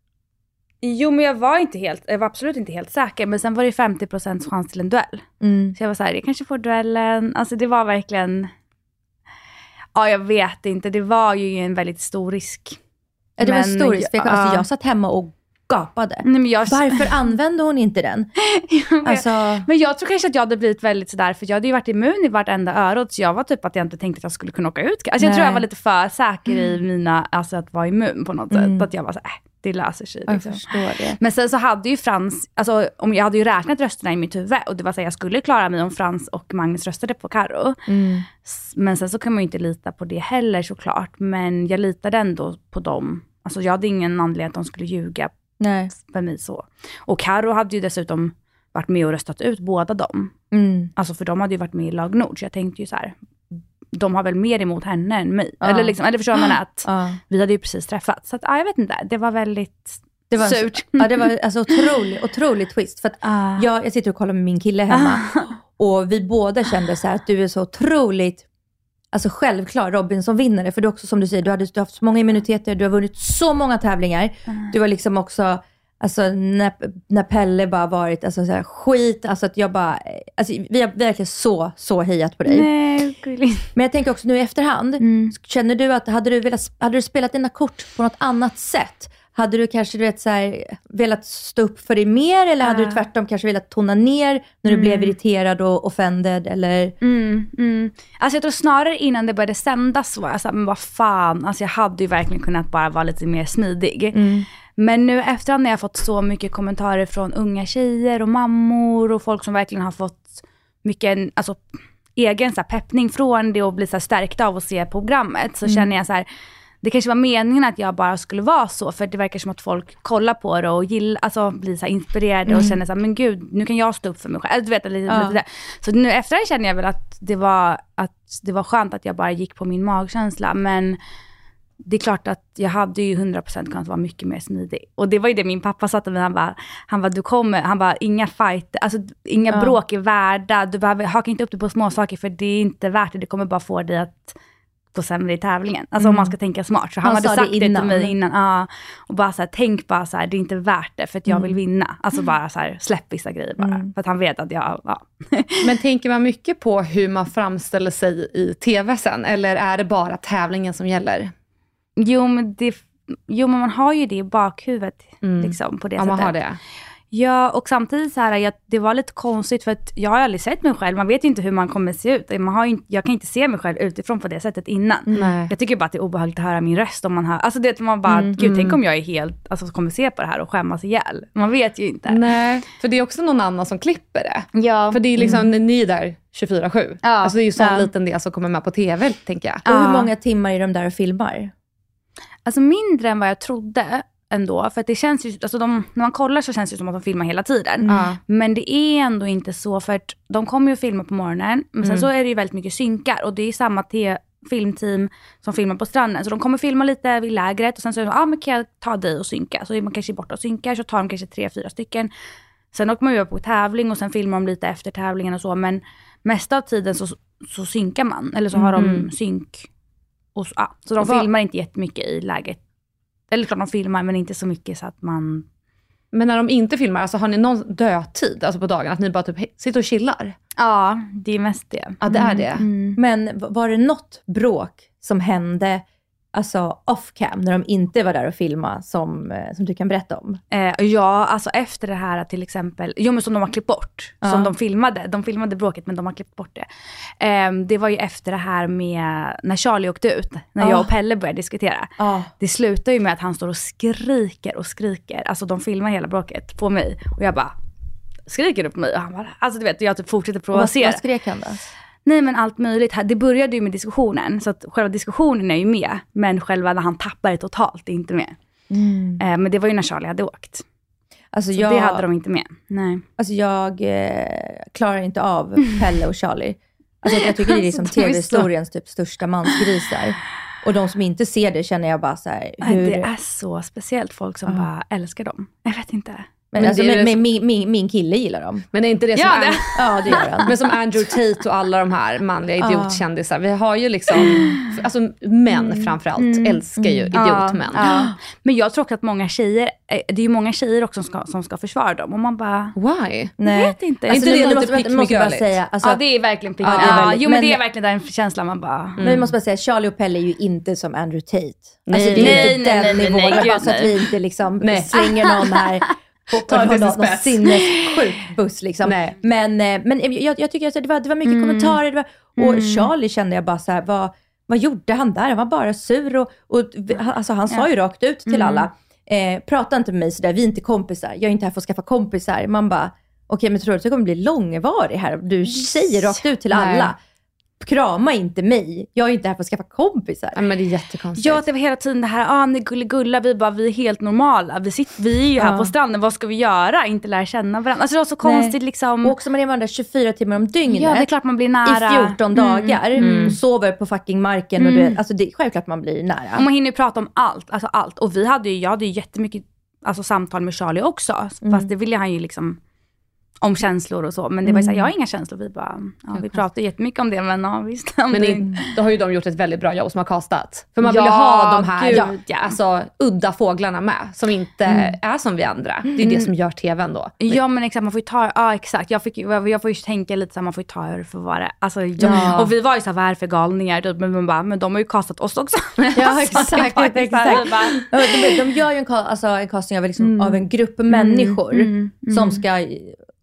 Jo men jag var inte helt, jag var absolut inte helt säker. Men sen var det 50% chans till en duell. Mm. Så jag var så här, jag kanske får duellen. Alltså det var verkligen... Ja jag vet inte, det var ju en väldigt stor risk. Ja, det var Men- stor risk. jag- Alltså, ja. jag satt hemma och gapade. Nej, men jag, Varför använde hon inte den? Alltså, Men jag tror kanske att jag hade blivit väldigt sådär, för jag hade ju varit immun i vartenda öron, så jag var typ att jag inte tänkte att jag skulle kunna åka ut. Alltså jag tror jag var lite för säker i mina, alltså att vara immun på något Mm. sätt. Att jag var såhär, äh, det löser sig. Liksom. Men sen så hade ju Frans, alltså om jag hade ju räknat rösterna i mitt huvud och det var så här, jag skulle klara mig om Frans och Magnus röstade på Karo. Mm. Men sen så kan man ju inte lita på det heller såklart. Men jag litade ändå på dem. Alltså jag hade ingen anledning att de skulle ljuga Nej. för mig så. Och Karo hade ju dessutom varit med och röstat ut båda dem. Mm. Alltså för de hade ju varit med i lag Nord, så jag tänkte ju så här. De har väl mer emot henne än mig. Ja. Eller, liksom, eller förstår man att Ja. vi hade ju precis träffats. Så att, ja, jag vet inte, det var väldigt Det var, surt. Ja, det var alltså otrolig, otrolig twist. För Ah. jag, jag sitter och kollar med min kille hemma och vi båda kände så här att du är så otroligt Alltså självklar Robinson-vinnare, för du också som du säger, du, hade, du haft så många immuniteter, du har vunnit så många tävlingar. Du har liksom också, alltså när, när Pelle bara varit, alltså så här, skit, alltså att jag bara, alltså vi har verkligen så, så hejat på dig. Nej, gulligt. Men jag tänker också nu i efterhand, Mm. känner du att, hade du, velat, hade du spelat dina kort på något annat sätt? Hade du kanske du vet, så här, velat stå upp för dig mer eller hade du Ah. tvärtom kanske velat tona ner när du blev irriterad och offended? Eller? Mm, mm. Alltså jag tror snarare innan det började sändas så var jag såhär, men vad fan, alltså jag hade ju verkligen kunnat bara vara lite mer smidig. Men nu efterhand när jag fått så mycket kommentarer från unga tjejer och mammor och folk som verkligen har fått mycket alltså, egen så här, peppning från det och blir så här, stärkta av att se programmet så känner jag så här. Det kanske var meningen att jag bara skulle vara så, för det verkar som att folk kollar på det och gillar, alltså blir så inspirerade och känner så här, men gud, nu kan jag stå upp för mig själv. Du vet, lite, Ja. lite. Så nu efterhand känner jag väl att det, var, att det var skönt att jag bara gick på min magkänsla, men det är klart att jag hade ju 100% kunnat vara mycket mer smidig. Och det var ju det min pappa sa till mig, han bara, han bara, du kommer, han bara, inga fight, alltså inga Ja. bråk är värda, du behöver, haka inte upp dig på små saker för det är inte värt det, det kommer bara få dig att gå sämre i tävlingen. Alltså om man ska tänka smart. Så han, Han hade sa sagt det det, till mig innan. Ja, och bara så här, tänk bara så här, det är inte värt det för att jag vill vinna. Alltså bara så här, släpp vissa grejer bara. För att han vet att jag, ja. Men tänker man mycket på hur man framställer sig i TV sen? Eller är det bara tävlingen som gäller? Jo men, det, jo men man har ju det i bakhuvudet liksom på det Ja, sättet. man har det. Ja, och samtidigt så här, jag, det var lite konstigt för att jag har aldrig sett mig själv. Man vet ju inte hur man kommer se ut. Man har ju, inte- jag kan inte se mig själv utifrån på det sättet innan. Nej. Jag tycker bara att det är obehagligt att höra min röst om man hör, alltså det man bara, gud tänk om jag är helt, alltså kommer se på det här och skämmas ihjäl. Man vet ju inte. Nej, för det är också någon annan som klipper det. Ja. För det är liksom, ni är där 24-7. Ja. Alltså det är ju sån Ja. liten del som kommer med på TV, tänker jag. Och hur många timmar är de där och filmar? Alltså mindre än vad jag trodde ändå. För att det känns ju, alltså de, när man kollar så känns det som att de filmar hela tiden. Ja. Men det är ändå inte så för att de kommer ju att filma på morgonen. Men sen så är det ju väldigt mycket synkar och det är samma te- filmteam som filmar på stranden. Så de kommer filma lite vid lägret och sen så är de, ah, men kan jag ta dig och synka? Så är man kanske borta och synkar så tar de kanske tre, fyra stycken. Sen åker man ju på tävling och sen filmar de lite efter tävlingen och så. Men mesta av tiden så, så synkar man. Eller så har de synk. Och så, ja. så de Och vad- filmar inte jättemycket i läget. Eller klart de filmar men inte så mycket så att man... Men när de inte filmar, alltså har ni någon dödtid alltså på dagen? Att ni bara typ sitter och chillar? Ja, det är mest det. Ja, det är det. Men v- var det något bråk som hände alltså off cam, när de inte var där och filmade, som, eh, som du kan berätta om? Eh, ja, alltså efter det här till exempel, jo men som de har klippt bort, Ja. som de filmade. De filmade bråket men de har klippt bort det. Eh, det var ju efter det här med när Charlie åkte ut, när Ja. jag och Pelle började diskutera. Ja. Det slutar ju med att han står och skriker och skriker. Alltså de filmar hela bråket på mig. Och jag bara, skriker du på mig? Och han bara, alltså du vet, jag typ fortsätter Vad, provocera. vad skrek han då? Nej men allt möjligt. Det började ju med diskussionen, så att själva diskussionen är ju med. Men själva när han tappar det totalt är inte med. Eh, men det var ju när Charlie hade åkt. Alltså Så jag, det hade de inte med. Nej. alltså jag eh, klarar inte av Pelle och Charlie. Alltså jag tycker det är liksom Alltså, tv-historiens typ största mansgrisar. Och de som inte ser det känner jag bara så här, hur... Det är så speciellt folk som bara älskar dem. Jag vet inte. Men Men alltså, det är det min, min, min kille gillar dem. Men är inte det som Ja, är... det- Ja, det gör han. Men som Andrew Tate och alla de här manliga idiotkändisar. Vi har ju liksom, alltså män framförallt älskar ju idiotmän. Ja. Men jag tror också att många tjejer, eh, det är ju många tjejer också som ska, som ska försvara dem. Och man bara, Why? Nej. jag vet inte. Är inte Alltså, det nu lite måste, vänta, pick alltså, ja det är verkligen pick Ja, ja, det är väldigt- Jo men, men- det är verkligen den känslan man bara, Men vi måste bara säga, Charlie och Pelle är ju inte som Andrew Tate. Nej. alltså, det är Nej, inte nej, den nej, nivån. nej, bara så att nej. vi inte liksom Nej. slänger någon här det någon, någon spets. sinnessjuk buss. Liksom. Nej. Men, eh, men jag, jag tycker att det var, det var mycket kommentarer. Det var, och Charlie kände jag bara så här, vad, vad gjorde han där? Han var bara sur. Och, och, alltså, han sa ju rakt ut till alla, eh, prata inte med mig sådär, vi är inte kompisar. Jag är inte här för att skaffa kompisar. Man bara, okej men tror du att jag kommer bli långvarig här? Du säger rakt ut till Nej. Krama inte mig. Jag är inte här för att skaffa kompisar. Ja, men det är jättekonstigt. Ja, det var hela tiden det här, ah, ni gulligulla, vi bara, vi är helt normala. Vi, sitter, vi är ju här Ja. på stranden, vad ska vi göra? Inte lära känna varandra. Alltså det var så konstigt liksom. Och också man är varandra 24 timmar om dygnet. ja, det är klart man blir nära. I 14 dagar. Och sover på fucking marken. Och du vet, alltså det är självklart man blir nära. Och man hinner ju prata om allt, alltså allt. Och vi hade ju, jag hade ju jättemycket alltså, samtal med Charlie också. Fast det ville han ju liksom om känslor och så. Men det var ju såhär, jag har inga känslor. Vi bara, ja, vi pratade jättemycket om det, men ja visst. Men det, det, då har ju de gjort ett väldigt bra jobb som har castat. För man Ja, vill ju ha de här gud, ja. alltså, udda fåglarna med, som inte är som vi andra. Det är det som gör tvn då. Ja men exakt, man får ju ta, ja exakt. Jag, fick, ju- jag, jag får ju tänka lite såhär, man får ju ta det får vara. Alltså, jag, Ja. Och vi var ju såhär, vad är det för galningar? Typ, Men, man bara, men de har ju kastat oss också. Ja, exakt. Så det var ju exakt. bara, Ja, De, de gör ju en, alltså, en casting av, liksom, av en grupp människor som ska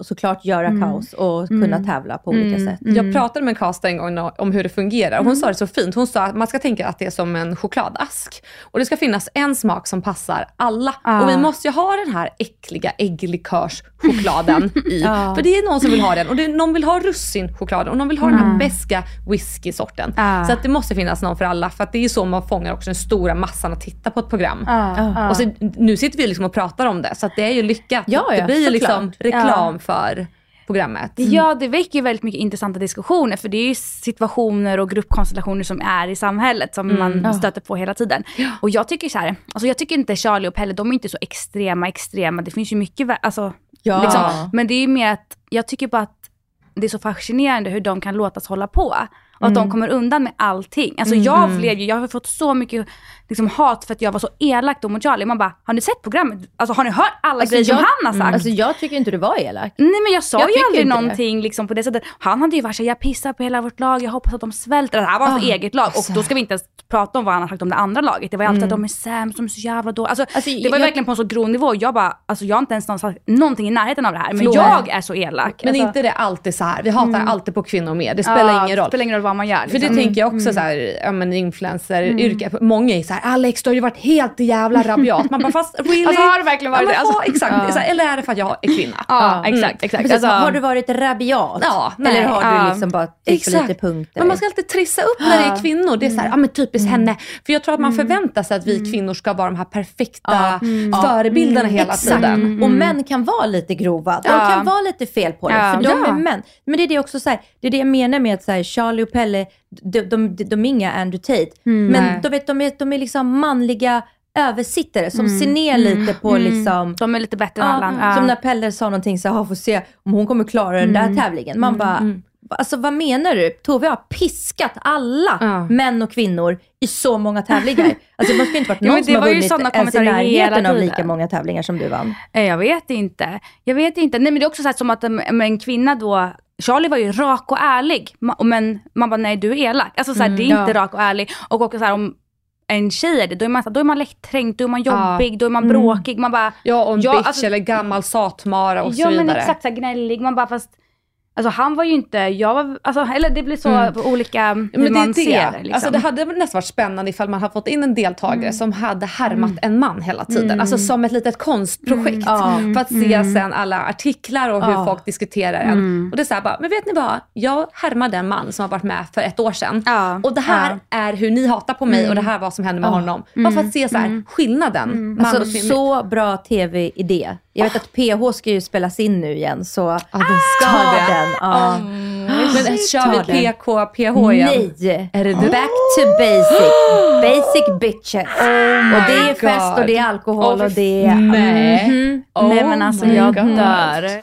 såklart göra kaos och kunna tävla på olika sätt. Jag pratade med en caster en gång om hur det fungerar och hon sa det så fint. Hon sa att man ska tänka att det är som en chokladask. Och det ska finnas en smak som passar alla. Och vi måste ju ha den här äckliga ägglikörschokladen i. För det är någon som vill ha den. Och det är, någon vill ha russinchokladen och någon vill ha den här beska whisky-sorten. Ja. Så att det måste finnas någon för alla. För att det är så man fångar också den stora massan att titta på ett program. ja. Och så, nu sitter vi liksom och pratar om det, så att det är ju lyckat. Ja, ja, det blir ju liksom reklam för programmet. Ja, det väcker ju väldigt mycket intressanta diskussioner för det är ju situationer och gruppkonstellationer som är i samhället som man stöter på hela tiden. Och jag tycker så här, alltså jag tycker inte Charlie och Pelle, de är inte så extrema, extrema. Det finns ju mycket, alltså, Ja. liksom, men det är ju mer att jag tycker bara att det är så fascinerande hur de kan låtas hålla på. Och att de kommer undan med allting. Alltså jag blev ju, jag har fått så mycket liksom, hat för att jag var så elak då mot Charlie. Man bara, har ni sett programmet? Alltså har ni hört alla grejer som han har sagt? Alltså jag tycker inte du var elak. Nej men jag sa Jag ju aldrig någonting liksom, på det sättet. Han hade ju varit såhär, jag pissar på hela vårt lag, jag hoppas att de svälter. Det här var hans Ah, eget lag och då ska vi inte ens prata om vad han har sagt om det andra laget. Det var ju alltid Mm. att de är sämst, de är så jävla dåliga. Alltså, Alltså, det var ju jag- verkligen på en så grov nivå. Jag bara, alltså jag har inte ens sagt någonting i närheten av det här. Men Förlåt. jag är så elak. Men alltså, inte det alltid så här. Vi hatar alltid på kvinnor med. Det spelar ja, ingen roll. Det spelar ingen roll vad man gör. För det liksom. tänker jag också så här, ja men influencer-yrke. Många är så här, Alex du har ju varit helt jävla rabiat. Man bara, fast really? Alltså, har det verkligen varit ja, det? Alltså, exakt. Så här, eller är det för att jag är kvinna? Ja, exakt, exakt. Precis, Alltså, har du varit rabiat? Ja, nej. Eller har Ja. du liksom bara tryckt på lite punkter? Men man ska alltid trissa upp när det är kvinnor. Det är så här, ja men typiskt henne. För jag tror att man förväntar sig att vi kvinnor ska vara de här perfekta förebilderna hela Exakt. tiden. Och män kan vara lite grova. De Ja. kan vara lite fel på det, Ja. för de Ja. är män. Men det är det också så här, det är det jag menar med att så Charlie och Pelle, de, de, de, de är inga Andrew Tate. Men nej. de, vet, de, är, de är liksom manliga översittare som ser ner lite på liksom de är lite bättre än alla Ja, andra. Som när Pelle sa någonting så här, får se om hon kommer klara den där tävlingen. Man bara, alltså vad menar du? Tove har piskat alla Ja. män och kvinnor i så många tävlingar. Alltså det måste ju inte varit Ja, någon men det som har vunnit ens i närheten av lika många tävlingar som du vann. Eh, Jag vet inte. Jag vet inte. Nej men det är också så här, som att um, en kvinna då, Charlie var ju rak och ärlig. Men man bara, nej du är elak. Alltså så här, det är inte ja. rak och ärlig. Och också så här, om en tjej är det, då är man, då är man lättkränkt, då är man Ja. jobbig, då är man bråkig. Man bara, Ja, och en Ja, bitch alltså- eller gammal satmara och ja så vidare. men exakt så här, gnällig. Man bara, fast Alltså han var ju inte, jag var, alltså, eller det blir så Mm. olika hur Men det man är det. ser. Liksom. Alltså det hade väl nästan varit spännande ifall man hade fått in en deltagare som hade härmat en man hela tiden. Alltså som ett litet konstprojekt. Ja. För att se sen alla artiklar och hur folk diskuterar en. Och det är såhär bara, men vet ni vad? Jag härmade en man som har varit med för ett år sedan. Och det här är hur ni hatar på mig och det här är vad som hände med honom. Bara för att se så här, skillnaden. Man Alltså så bra tv-idé. Jag vet att PH ska ju spelas in nu igen så Ja, den ska ta det. den. Ja. Men kör vi. PK, PH igen? Nej! Är det? Back to basic. Basic bitches. och det är fest och God. det är alkohol fy och det är... Nej. Mhm. Oh Nej men alltså my jag God. dör.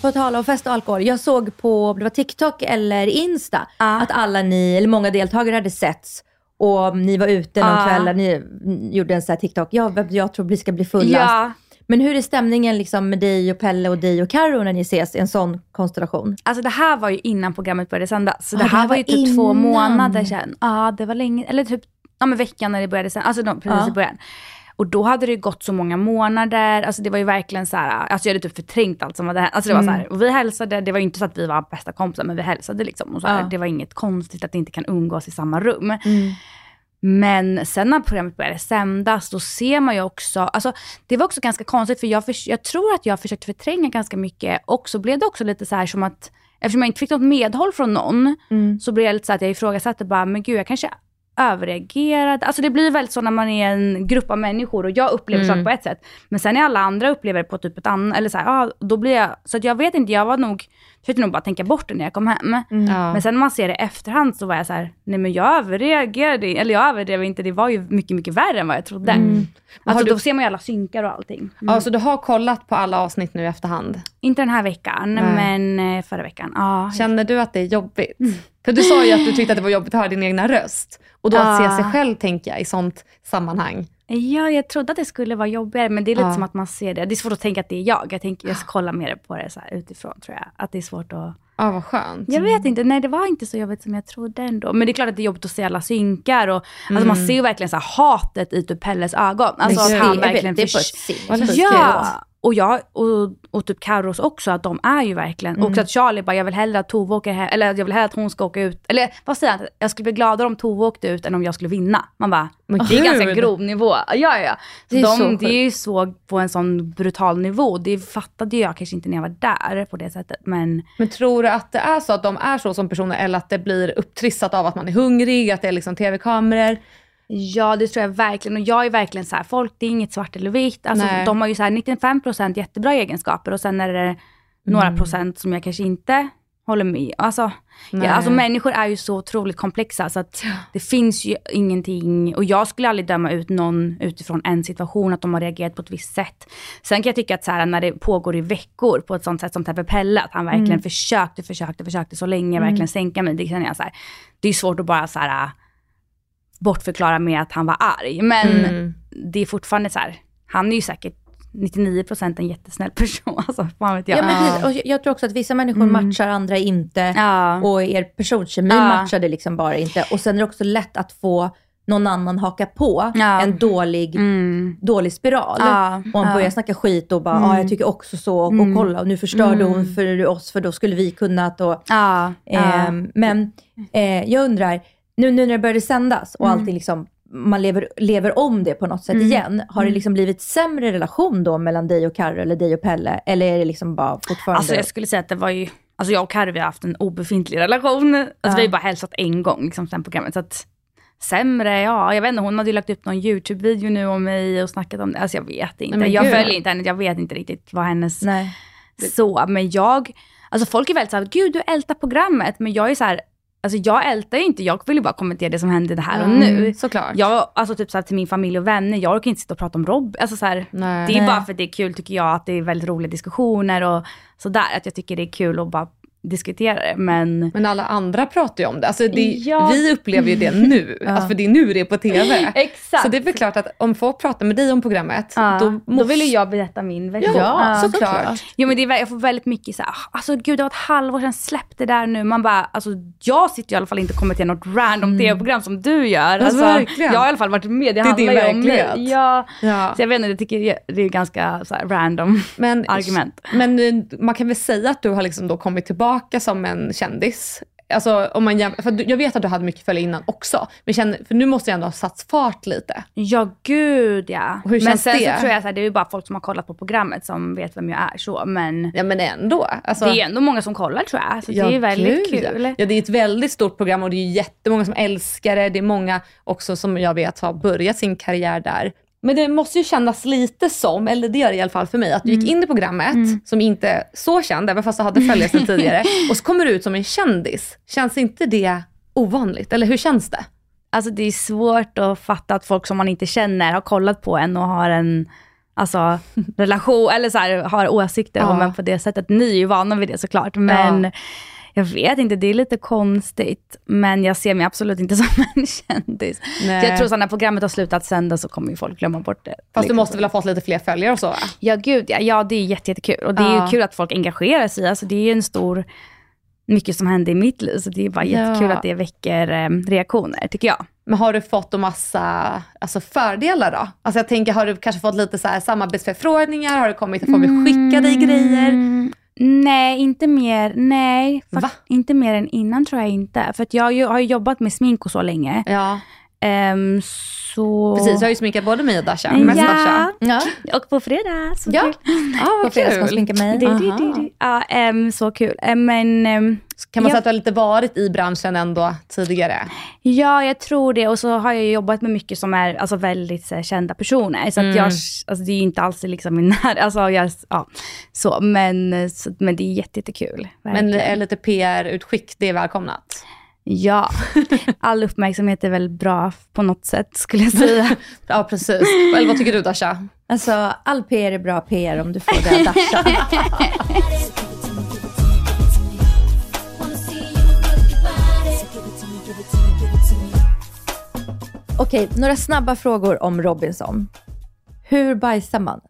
På tal om fest och alkohol. Jag såg på det var TikTok eller Insta Ja. att alla ni, eller många deltagare hade setts och ni var ute någon Ja. kväll och ni gjorde en sån här TikTok. Ja, jag tror vi ska bli fullast. Ja. Men hur är stämningen liksom med dig och Pelle och dig och Karo när ni ses i en sån konstellation? Alltså det här var ju innan programmet började sändas. Så Ja, det det här här var ju typ två innan. månader sedan. Ja, det var länge, eller typ ja, men veckan när det började sändas. Alltså de, precis i början. Och då hade det gått så många månader, alltså det var ju verkligen så här, alltså jag hade typ förträngt allt som hade hänt. Alltså det var så här, och vi hälsade, det var ju inte så att vi var bästa kompisar, men vi hälsade liksom. Och så här, Ja. Det var inget konstigt att det inte kan umgås i samma rum. Men sen när programmet började sändas, då ser man ju också, alltså det var också ganska konstigt för jag, för, jag tror att jag försökte förtränga ganska mycket och så blev det också lite så här som att, eftersom jag inte fick något medhåll från någon, så blev det lite så att jag ifrågasatte bara, men gud jag kanske överreagerade. Alltså det blir väldigt så när man är en grupp av människor och jag upplever saker på ett sätt. Men sen är alla andra upplever det på typ ett annat, eller så här, ja, då blir jag, så att jag vet inte, jag var nog försökte nog bara tänka bort det när jag kom hem. Ja. Men sen när man ser det i efterhand så var jag så här, nej men jag överreagerade, eller jag överdrev inte, det var ju mycket, mycket värre än vad jag trodde. Alltså du- då ser man ju alla synkar och allting. Ja, så du har kollat på alla avsnitt nu i efterhand. Inte den här veckan, Nej. men eh, förra veckan. Ja, Känner du att det är jobbigt? För du sa ju att du tyckte att det var jobbigt att höra din egna röst. Och då att se Ja. sig själv, tänker jag, i sånt sammanhang. Ja, jag trodde att det skulle vara jobbigare, men det är lite Ja. som att man ser det. Det är svårt att tänka att det är jag. Jag, tänker, jag kollar mer på det så utifrån, tror jag. Att det är svårt att... Ja, vad skönt. Jag vet inte, nej det var inte så jobbigt som jag trodde ändå. Men det är klart att det är jobbigt att se alla synkar och alltså man ser ju verkligen så hatet i typ Pelles ögon. Alltså Mm. Att han verkligen det är på sinnessjukt. Ja, och jag och, och typ Carros också, att de är ju verkligen, Mm. också att Charlie bara, jag vill hellre att Tove åker hem, eller jag vill hellre att hon ska åka ut, eller vad säger han, jag skulle bli gladare om Tove åkte ut än om jag skulle vinna. Man bara, Men det är ganska grov nivå. Ja, ja, ja. Så Det är de, så det är ju så på en sån brutal nivå, det fattade jag kanske inte när jag var där på det sättet, men Men tror du att det är så att de är så som personer eller att det blir upptrissat av att man är hungrig, att det är liksom tv-kameror? Ja, det tror jag verkligen. Och jag är verkligen så här, folk det är inget svart eller vitt. Alltså, Nej. de har ju så här 95% jättebra egenskaper och sen är det några procent som jag kanske inte håller med. Alltså, Nej. ja, alltså människor är ju så otroligt komplexa så att det finns ju ingenting. Och jag skulle aldrig döma ut någon utifrån en situation, att de har reagerat på ett visst sätt. Sen kan jag tycka att så här, när det pågår i veckor på ett sånt sätt som Tepper Pelle, att han verkligen försökte, försökte, försökte så länge verkligen sänka mig. Det känner jag så här, det är svårt att bara så här bortförklara med att han var arg. Men Mm. det är fortfarande så här, han är ju säkert 99% en jättesnäll person. Alltså, fan vet jag. Ja, men och jag- tror också att vissa människor matchar, andra inte. Ja. Och er personkemi Ja. matchade liksom bara inte. Och sen är det också lätt att få någon annan haka på Ja. en dålig, Mm. dålig spiral. Ja, Och man ja. börjar snacka skit och bara, ja jag tycker också så. Och, och kolla, och nu förstörde hon för oss, för då skulle vi kunnat. Och, Ja, ja. Ehm, men eh, jag undrar, nu, nu när det började sändas och allting liksom, man lever, lever om det på något sätt igen. Har det liksom blivit sämre relation då mellan dig och Karro eller dig och Pelle? Eller är det liksom bara fortfarande... Alltså jag skulle säga att det var ju, alltså jag och Carro vi har haft en obefintlig relation. Alltså vi har ju bara hälsat en gång liksom sen programmet. Så att sämre, ja jag vet inte, hon hade ju lagt upp någon YouTube-video nu om mig och snackat om det. Alltså jag vet inte. men jag gud. följer inte henne, jag vet inte riktigt vad hennes Nej. så. Men jag, alltså folk är väldigt såhär, gud du ältar programmet. Men jag är så här, alltså jag ältar ju inte, jag vill ju bara kommentera det som händer det här och nu. Mm, såklart. Jag, alltså typ så här, till min familj och vänner, jag orkar inte sitta och prata om Rob. Alltså så här, Nej. det är Nej. bara för att det är kul tycker jag, att det är väldigt roliga diskussioner och sådär. Att jag tycker det är kul att bara diskutera det. Men Men alla andra pratar ju om det. Alltså det Ja. Vi upplever ju det nu, alltså för det är nu det är på TV. Exakt. Så det är väl klart att om folk pratar med dig om programmet, Ja, då då, måste... vill ju jag berätta min version. Ja, såklart. Jo men det är, jag får väldigt mycket så här, alltså gud det var ett halvår sedan, släpp det där nu. Man bara, alltså jag sitter i alla fall inte och kommenterar något random tv-program som du gör. Alltså, Alltså, jag har i alla fall varit med, det, Det handlar ju om mig. Ja. Ja. Så jag vet inte, jag tycker det är ganska så här, random Men, argument. men eh, man kan väl säga att du har liksom då kommit tillbaka som en kändis? Alltså, om man jäm... för jag vet att du hade mycket följare innan också, men känner, för nu måste jag ändå ha satt fart lite. Ja gud ja. Och hur men känns sen det? så tror jag att det är bara folk som har kollat på programmet som vet vem jag är så. Men Ja men ändå. Alltså, det är ändå många som kollar tror jag. Så det är väldigt gud, kul. Ja. ja, det är ett väldigt stort program och det är jättemånga som älskar det. Det är många också som jag vet har börjat sin karriär där. Men det måste ju kännas lite som, eller det gör det i alla fall för mig, att du gick Mm. in i programmet som inte är så känd, även fast du hade följare sedan tidigare, och så kommer du ut som en kändis. Känns inte det ovanligt? Eller hur känns det? Alltså det är svårt att fatta att folk som man inte känner har kollat på en och har en alltså, relation, eller så här, har åsikter om Ja. en på det sättet. Ni är ju vana vid det såklart, men jag vet inte, det är lite konstigt. Men jag ser mig absolut inte som en kändis. Nej. Så jag tror att när programmet har slutat sända så kommer ju folk glömma bort det. Fast du Liksom. måste väl ha fått lite fler följare och så? va? Ja gud ja, ja det är jätte, jättekul. Och det är Ja. ju kul att folk engagerar sig. Alltså det är ju en stor, mycket som händer i mitt liv. Så det är bara Ja. jättekul att det väcker eh, reaktioner, tycker jag. Men har du fått en massa alltså fördelar då? Alltså jag tänker, har du kanske fått lite så här samarbetsförfrågningar? Har det kommit att folk vill skicka dig grejer? Mm, nej, inte mer. Nej, Va? inte mer än innan tror jag inte. För att jag har ju jobbat med smink och så länge. Ja, Ehm, så... precis. Du har ju sminkat både mig och Dasha. Mest Dasha. ja, Ja, och på fredag. Så ja. kul. Ja, på fredag ska kul. sminka mig. Det, det, det. Ja, ehm, så kul. Ehm, men, ehm, Kan man Ja. säga att du har lite varit i branschen ändå tidigare? Ja, jag tror det. Och så har jag jobbat med mycket som är alltså, väldigt så här, kända personer. Så att jag, alltså, det är inte alls liksom min när, alltså, jag, ja, så. Men, så, men det är jätte- jättekul. Men verkligen. eh, lite PR-utskick, det är välkomnat. Ja, all uppmärksamhet är väl bra på något sätt skulle jag säga. Ja, precis. Eller vad tycker du Dasha? Alltså, all PR är bra PR om du får det Dasha. Okej, några snabba frågor om Robinson. Hur bajsar man?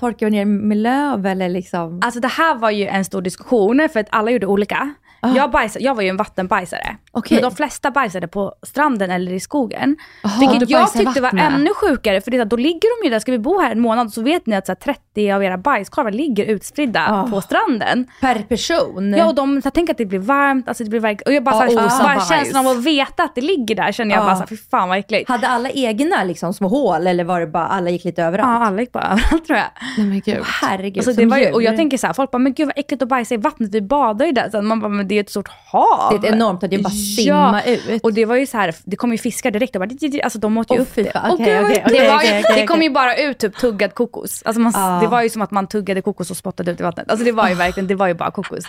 Torkar vi ner med löv eller liksom? Alltså det här var ju en stor diskussion för att alla gjorde olika. Jag, bajsade, jag var ju en vattenbajsare. Okej. Men de flesta bajsade på stranden eller i skogen. du vilket jag tyckte var ännu sjukare. För det, är då ligger de ju där, ska vi bo här en månad så vet ni att så här, 30 av era bajskorvar ligger utspridda Ah. på stranden. Per person? Ja och de så här, tänker att det blir varmt, alltså det blir verkligen, och jag bara, Ja, så här, osa bara känslan av att veta att det ligger där känner jag Ja. bara så här, fy fan vad äckligt. Hade alla egna liksom, små hål eller var det bara alla gick lite överallt? Ja, alla gick bara överallt tror jag. Nej men gud. Herregud, Alltså, det var ju, och jag tänker så här, folk bara, men gud vad äckligt att bajsa i vattnet, vi badar ju där. Så man bara, men det är ett stort hav. Det är ett enormt och det är bara simma ut. Och det var ju så här, det kom ju fiskar direkt och bara, alltså de åt ju Åh, upp det. det, var ju, kom ju bara ut typ tuggad kokos. Alltså man, Ah. Det var ju som att man tuggade kokos och spottade ut i vattnet. Alltså det var ju verkligen, det var ju bara kokos.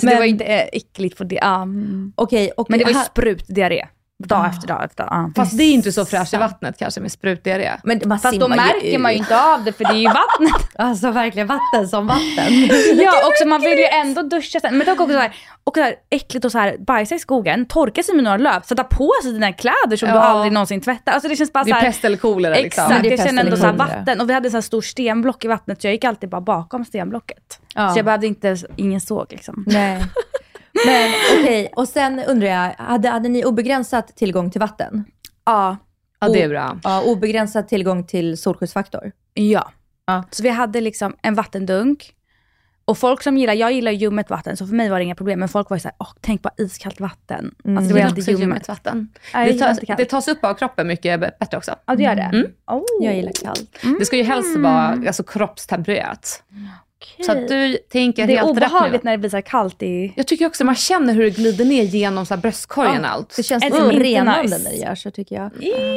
Så Men- det var ju inte äckligt för det. ja, mm. Okej, och Men det var ju sprutdiarré. Dag efter dag efter dag. ja. Fast det är inte så fräscht i vattnet kanske med sprutdiarré. men man Fast då märker man ju inte av det för det är ju vattnet. Alltså verkligen vatten som vatten. Ja, också man vill ju ändå duscha sen. Men det är också så här, och så här äckligt att så här, bajsa i skogen, torka sig med några löv, sätta på sig dina kläder som du Ja. aldrig någonsin tvättar. Alltså det känns bara Det så är här, pest eller kolera liksom. Exakt, det är jag känner ändå så här vatten. Och vi hade så här stor stenblock i vattnet så jag gick alltid bara bakom stenblocket. Ja. Så jag behövde inte, ingen såg liksom. Nej. Men okej, och sen undrar jag, hade, hade ni obegränsat tillgång till vatten? Ja. Ja det är bra. Ja, obegränsad tillgång till solskyddsfaktor? Ja. Ja. Så vi hade liksom en vattendunk. Och folk som gillar, jag gillar ljummet vatten så för mig var det inga problem. Men folk var ju såhär, åh tänk på iskallt vatten. Mm. Alltså Det var också ljummet. ljummet vatten. Nej, Det tas, det tas upp av kroppen mycket bättre också. Ja det gör det? Mm. Oh. Jag gillar kallt. Det ska ju helst vara alltså, kroppstempererat. Så att du tänker Det är helt rätt nu. obehagligt när det blir så här kallt i... Jag tycker också man känner hur det glider ner genom så här bröstkorgen och allt. Det känns Är det inte renande nice? när det görs så tycker jag.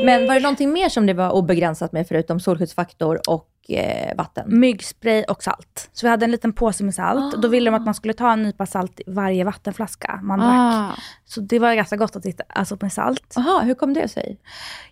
Men var det någonting mer som det var obegränsat med förutom solskyddsfaktor och eh, vatten? myggspray och salt. Så vi hade en liten påse med salt. Då ville de att man skulle ta en nypa salt i varje vattenflaska man drack. Ah. Så det var ganska gott att dricka alltså med salt. Jaha, hur kom det sig?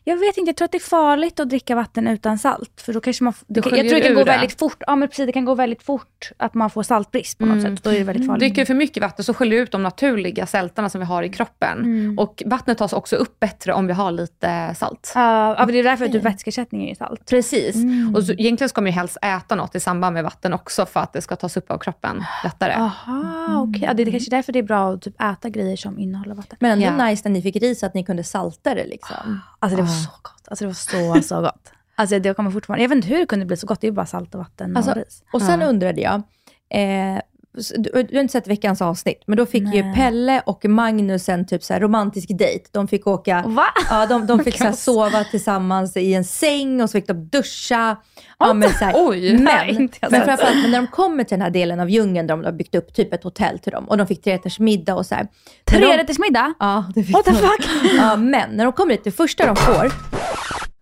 Jag vet inte, jag tror att det är farligt att dricka vatten utan salt. För då kanske man, det, jag tror det kan gå det. väldigt fort. Ja men precis, det kan gå väldigt fort att man får saltbrist på något sätt. Då är det väldigt farligt. Dricker du för mycket vatten så sköljer du ut de naturliga sältarna som vi har i kroppen. Och vattnet tas också upp bättre om vi har lite salt. Ja, ja, det är därför att du vätskeersättning är salt. Precis. Och så, egentligen ska man ju helst äta något i samband med vatten också för att det ska tas upp av kroppen lättare. Aha, okej. Ja, det är kanske därför det är bra att typ äta grejer som innehåller vatten. Men ändå Ja. nice när ni fick ris att ni kunde salta det liksom. Alltså det var så gott. Alltså det var så, så gott. Alltså det kommer fortfarande, jag vet inte hur det kunde bli så gott. Det är ju bara salt och vatten Alltså, och ris. och sen undrade jag, eh, du, du har inte sett veckans avsnitt, men då fick ju Pelle och Magnus en typ så här romantisk dejt. De fick åka, Va? ja, de, de fick så sova tillsammans i en säng och så fick de duscha. Ja, men, så här, Oj. Nej, men, inte jag men framförallt men när de kommer till den här delen av djungeln där de har byggt upp typ ett hotell till dem och de fick trerätters middag och så här. Trerättersmiddag? Ja, det fick What the de. fuck? Ja, men när de kommer dit, det första de får,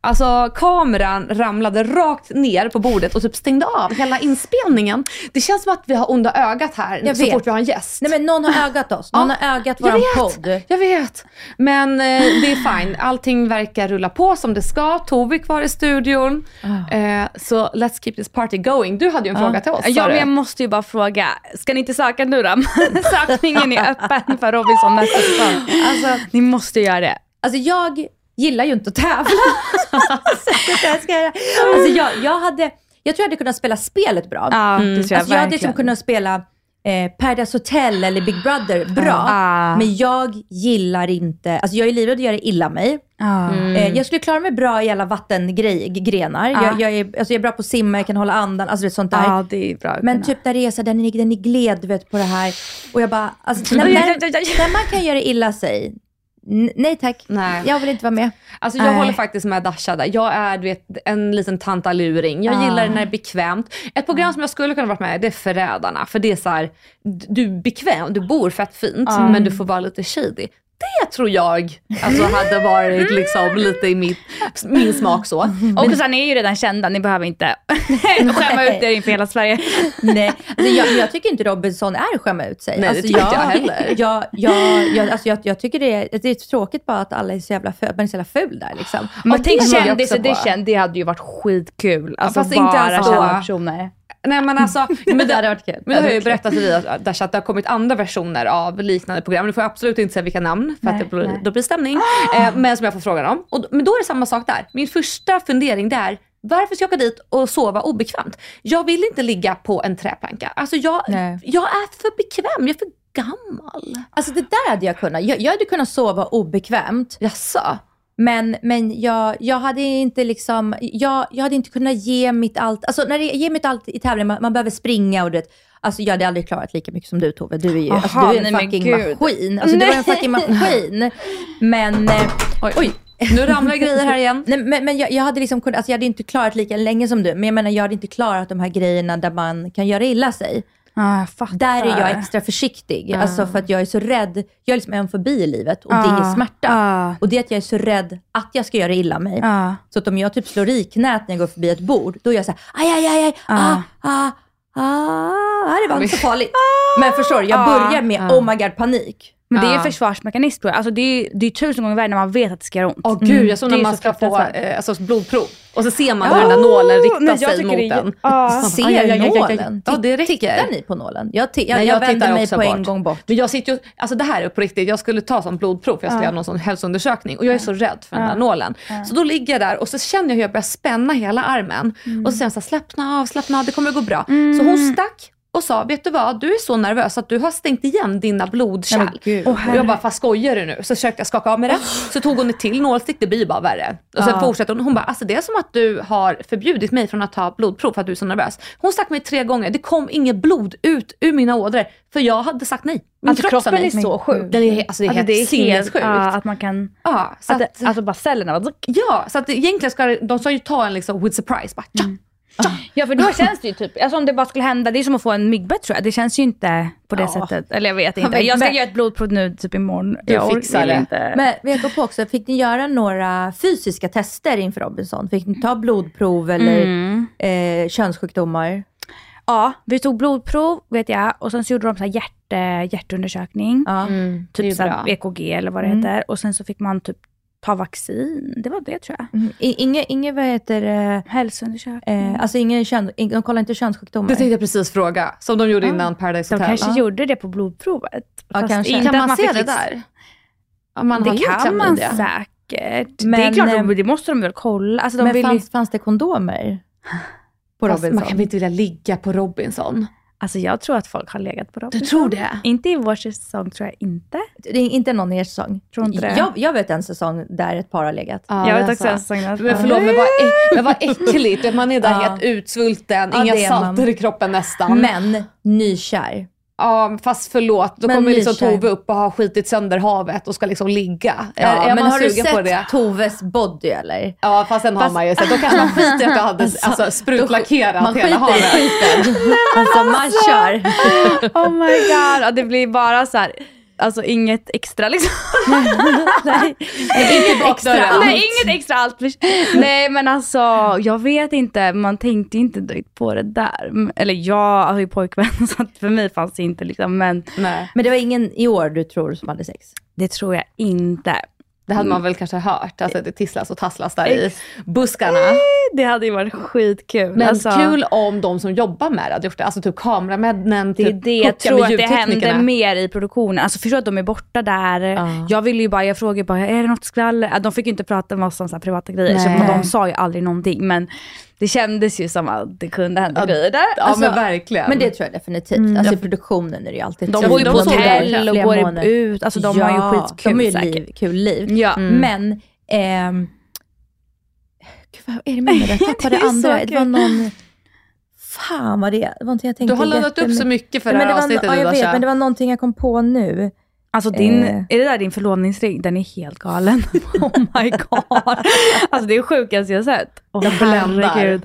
Alltså kameran ramlade rakt ner på bordet och typ stängde av hela inspelningen. Det känns som att vi har onda ögat här Jag så vet. fort vi har en gäst. nej men någon har ögat oss, någon har ögat jag våran vet, podd. Jag vet. Men eh, det är fine. Allting verkar rulla på som det ska. Tove är kvar i studion. Eh, så let's keep this party going. Du hade ju en fråga till oss. Ja, men jag måste ju bara fråga. Ska ni inte söka nu då? Sökningen är öppen för Robinson nästa säsong. Alltså, ni måste göra det. Alltså jag gillar ju inte att tävla. Så det där ska jag, alltså jag, jag, hade, jag tror jag hade kunnat spela spelet bra. Ja, det tror jag alltså jag hade liksom kunnat spela eh, Paradise Hotel eller Big Brother bra. Ja. Men jag gillar inte, alltså jag är livrädd att göra illa mig. Ja. Eh, jag skulle klara mig bra i alla vattengrenar. Ja. Jag, jag, är, alltså jag är bra på att simma, jag kan hålla andan, alltså det sånt där. Ja, det är bra. Men typ när det är så där, den, är- den är gled vet, på det här. Och jag bara, alltså, när, när, när man kan göra illa sig, nej tack, Nej. jag vill inte vara med. Alltså jag Nej. håller faktiskt med Dasha där. Jag är du vet, en liten tantaluring. Jag gillar det när det är bekvämt. Ett program som jag skulle kunna varit med i, det är Förrädarna. För det är så här, d- du är bekväm, du bor fett fint, men du får vara lite shady. Det tror jag alltså, hade varit liksom lite i mitt, min smak så. Och sen är ju redan kända, ni behöver inte skämma ut er inför hela Sverige. Nej, alltså jag, jag tycker inte Robinson är skämma ut sig. Nej, det alltså tycker inte jag heller. Jag, jag, jag, alltså jag, jag tycker det är, det är tråkigt bara att alla är så jävla, ful, man är så jävla ful där liksom. Men tänk det såg jag kändis också på. edition, det hade ju varit skitkul. Alltså fast bara inte ens då. personer. Nej men alltså, men Det det, hade varit kul. Men det har jag ju berättat för dig Dasha, att det har kommit andra versioner av liknande program. Nu får jag absolut inte säga vilka namn för att det blir, nej. då blir stämning. Eh, men som jag får frågan om. Och, men då är det samma sak där. Min första fundering det är, varför ska jag åka dit och sova obekvämt? Jag vill inte ligga på en träplanka. Alltså jag, Nej. jag är för bekväm, jag är för gammal. Alltså det där hade jag kunnat. Jag, jag hade kunnat sova obekvämt. Jaså? Men, men jag, jag hade inte liksom, jag, jag hade inte kunnat ge mitt allt. Alltså när det ge mitt allt i tävling, man, man behöver springa och det. Alltså jag hade aldrig klarat lika mycket som du Tove. Du är ju alltså, Aha, du är en fucking maskin. Alltså du är en fucking maskin. Men, eh, Oj. Oj. Nu ramlar grejer här igen. nej, men, men jag, jag hade liksom kunnat, alltså jag hade inte klarat lika länge som du. Men jag menar jag hade inte klarat de här grejerna där man kan göra illa sig. Ah. Där är jag extra försiktig. Alltså för att jag är så rädd. Jag är liksom en fobi i livet och det är Ah, smärta. ah. Och det är att jag är så rädd att jag ska göra illa mig. Så att om jag typ slår i knät när jag går förbi ett bord, då är jag såhär, aj, aj, aj, aj, ah, ah, ah, det var inte så farligt. Men förstår du, jag Ah, börjar med oh my god panik. Men det är en försvarsmekanism tror jag. Alltså det är, det är tusen gånger värre när man vet att det ska göra ont. Åh gud, jag såg Det när är man så ska få fruktansvärt. eh, alltså, blodprov. Och så ser man hur den där nålen riktar nej, jag sig tycker mot det är- den. Ja. Ser Aj, aj, aj, aj, aj, aj. nålen? Ja, det räcker. Tittar ni på nålen? Jag, ti- jag, Nej, jag, jag vänder tittar mig också på en bort. gång bort. Men jag sitter ju, alltså det här är på riktigt, jag skulle ta som blodprov för jag skulle göra någon sån hälsoundersökning och jag är så rädd för den där nålen. Så då ligger jag där och så känner jag hur jag börjar spänna hela armen och så säger hon så här, slappna av, slappna av, det kommer gå bra. Så hon stack och sa, vet du vad, du är så nervös att du har stängt igen dina Nej, blodkärl. gud. och jag bara, fast skojar du nu? Så försökte jag skaka av med det. Så tog hon ett till nålstick, det blir bara värre. Och sen fortsätter hon, hon bara, alltså det är som att du har förbjudit mig från att ta blodprov för att du är så nervös. Hon stack mig tre gånger, det kom inget blod ut ur mina ådror för jag hade sagt nej. Min Alltså kropp sa kroppen är nej. så sjuk. Den är, alltså det är Alltså, helt sinnessjukt. ja, att man kan... Ja, så Att att, alltså bara cellerna bara... ja, så att egentligen ska de ska ju ta en liksom with surprise. Bara, tja. Ja för då känns det ju typ, alltså om det bara skulle hända, det är som att få en myggbett tror jag. Det känns ju inte på det Ja. sättet. Eller jag vet inte. Jag ska men- göra ett blodprov nu typ imorgon. Du jag fixar det. Inte. Men jag kom på också, fick ni göra några fysiska tester inför Robinson? Fick ni ta blodprov eller Mm. eh, könssjukdomar? Ja, vi tog blodprov vet jag och sen så gjorde de så här hjärt, hjärtundersökning. Ja. är typ så. EKG eller vad det heter. Och sen så fick man typ ta vaccin. Det var det tror jag. Mm. I- Inge, inge, vad heter det? Hälsoundersökning. Eh, alltså ingen kön, ing- de kollar inte könssjukdomar? Det tänkte jag precis fråga, som de gjorde innan Paradise de Hotel. kanske gjorde det på blodprovet. Ja, kanske. inte Kan att man, se fick det där? Ja, man har Det kan man klamydia. säkert. det Men, är klart, eh, de- det måste de väl kolla. Alltså, de Men vill ju- fanns, fanns det kondomer? På Fast Robinson? man kan väl inte vilja ligga på Robinson? Alltså jag tror att folk har legat på dem. Du tror det? Inte i vår säsong tror jag inte. Det är inte någon i er säsong? Tror inte det. Jag, jag vet en säsong där ett par har legat. Ja, jag vet också så. en säsong där. Men förlåt, men vad, men vad äckligt. Man är där Ja. helt utsvulten, Ja, inga är man. salter i kroppen nästan. Men nykär. Ja, fast förlåt, då Men kommer liksom. Tove upp och har skitit sönder havet och ska liksom ligga. Ja, är, är men man har du det? sett Toves body eller? Ja, fast sen har man ju sett. Då kanske man skiter i att du hade alltså, sprutlackerat Man hela skiter i havet. skiten. Alltså man kör. Oh my god, ja, det blir bara så här, alltså inget extra liksom. Nej, inget extra allt. Nej, inget extra allt. Nej men alltså, jag vet inte, man tänkte inte direkt på det där. Eller jag har ju pojkvän så för mig fanns det inte liksom, men Nej, Men det var ingen i år du tror som hade sex? det tror jag inte. Det hade man väl kanske hört. Alltså det tisslas och tasslas där i buskarna. Det hade ju varit skitkul. Men alltså, kul om de som jobbar med det hade gjort det. Alltså typ kameramännen, Det är typ det jag tror att det händer mer i produktionen. Alltså förstå att de är borta där. Jag ville ju bara, jag frågade bara, är det något skvaller? De fick ju inte prata med oss om så här privata grejer, så Nej. de sa ju aldrig någonting. Men det kändes ju som att det kunde hända grejer där. Ja Alltså, men verkligen. Men det tror jag definitivt. Alltså i produktionen är det ju alltid De bor ju på hotell och går månader. ut. Alltså de har ju skitkul de har ju säkert. liv, kul liv. Ja. Men, ehm, gud vad är det med mig? Jag tappade Det andra. Det var någon, fan vad det, det var någonting jag tänkte du har laddat upp så mycket för det men här var, avsnittet ja, jag vet, men det var någonting jag kom på nu. Alltså din, Eh. är det där din förlovningsring? Den är helt galen. oh my god. Alltså det är sjukaste jag sett. Åh, Jag bländar.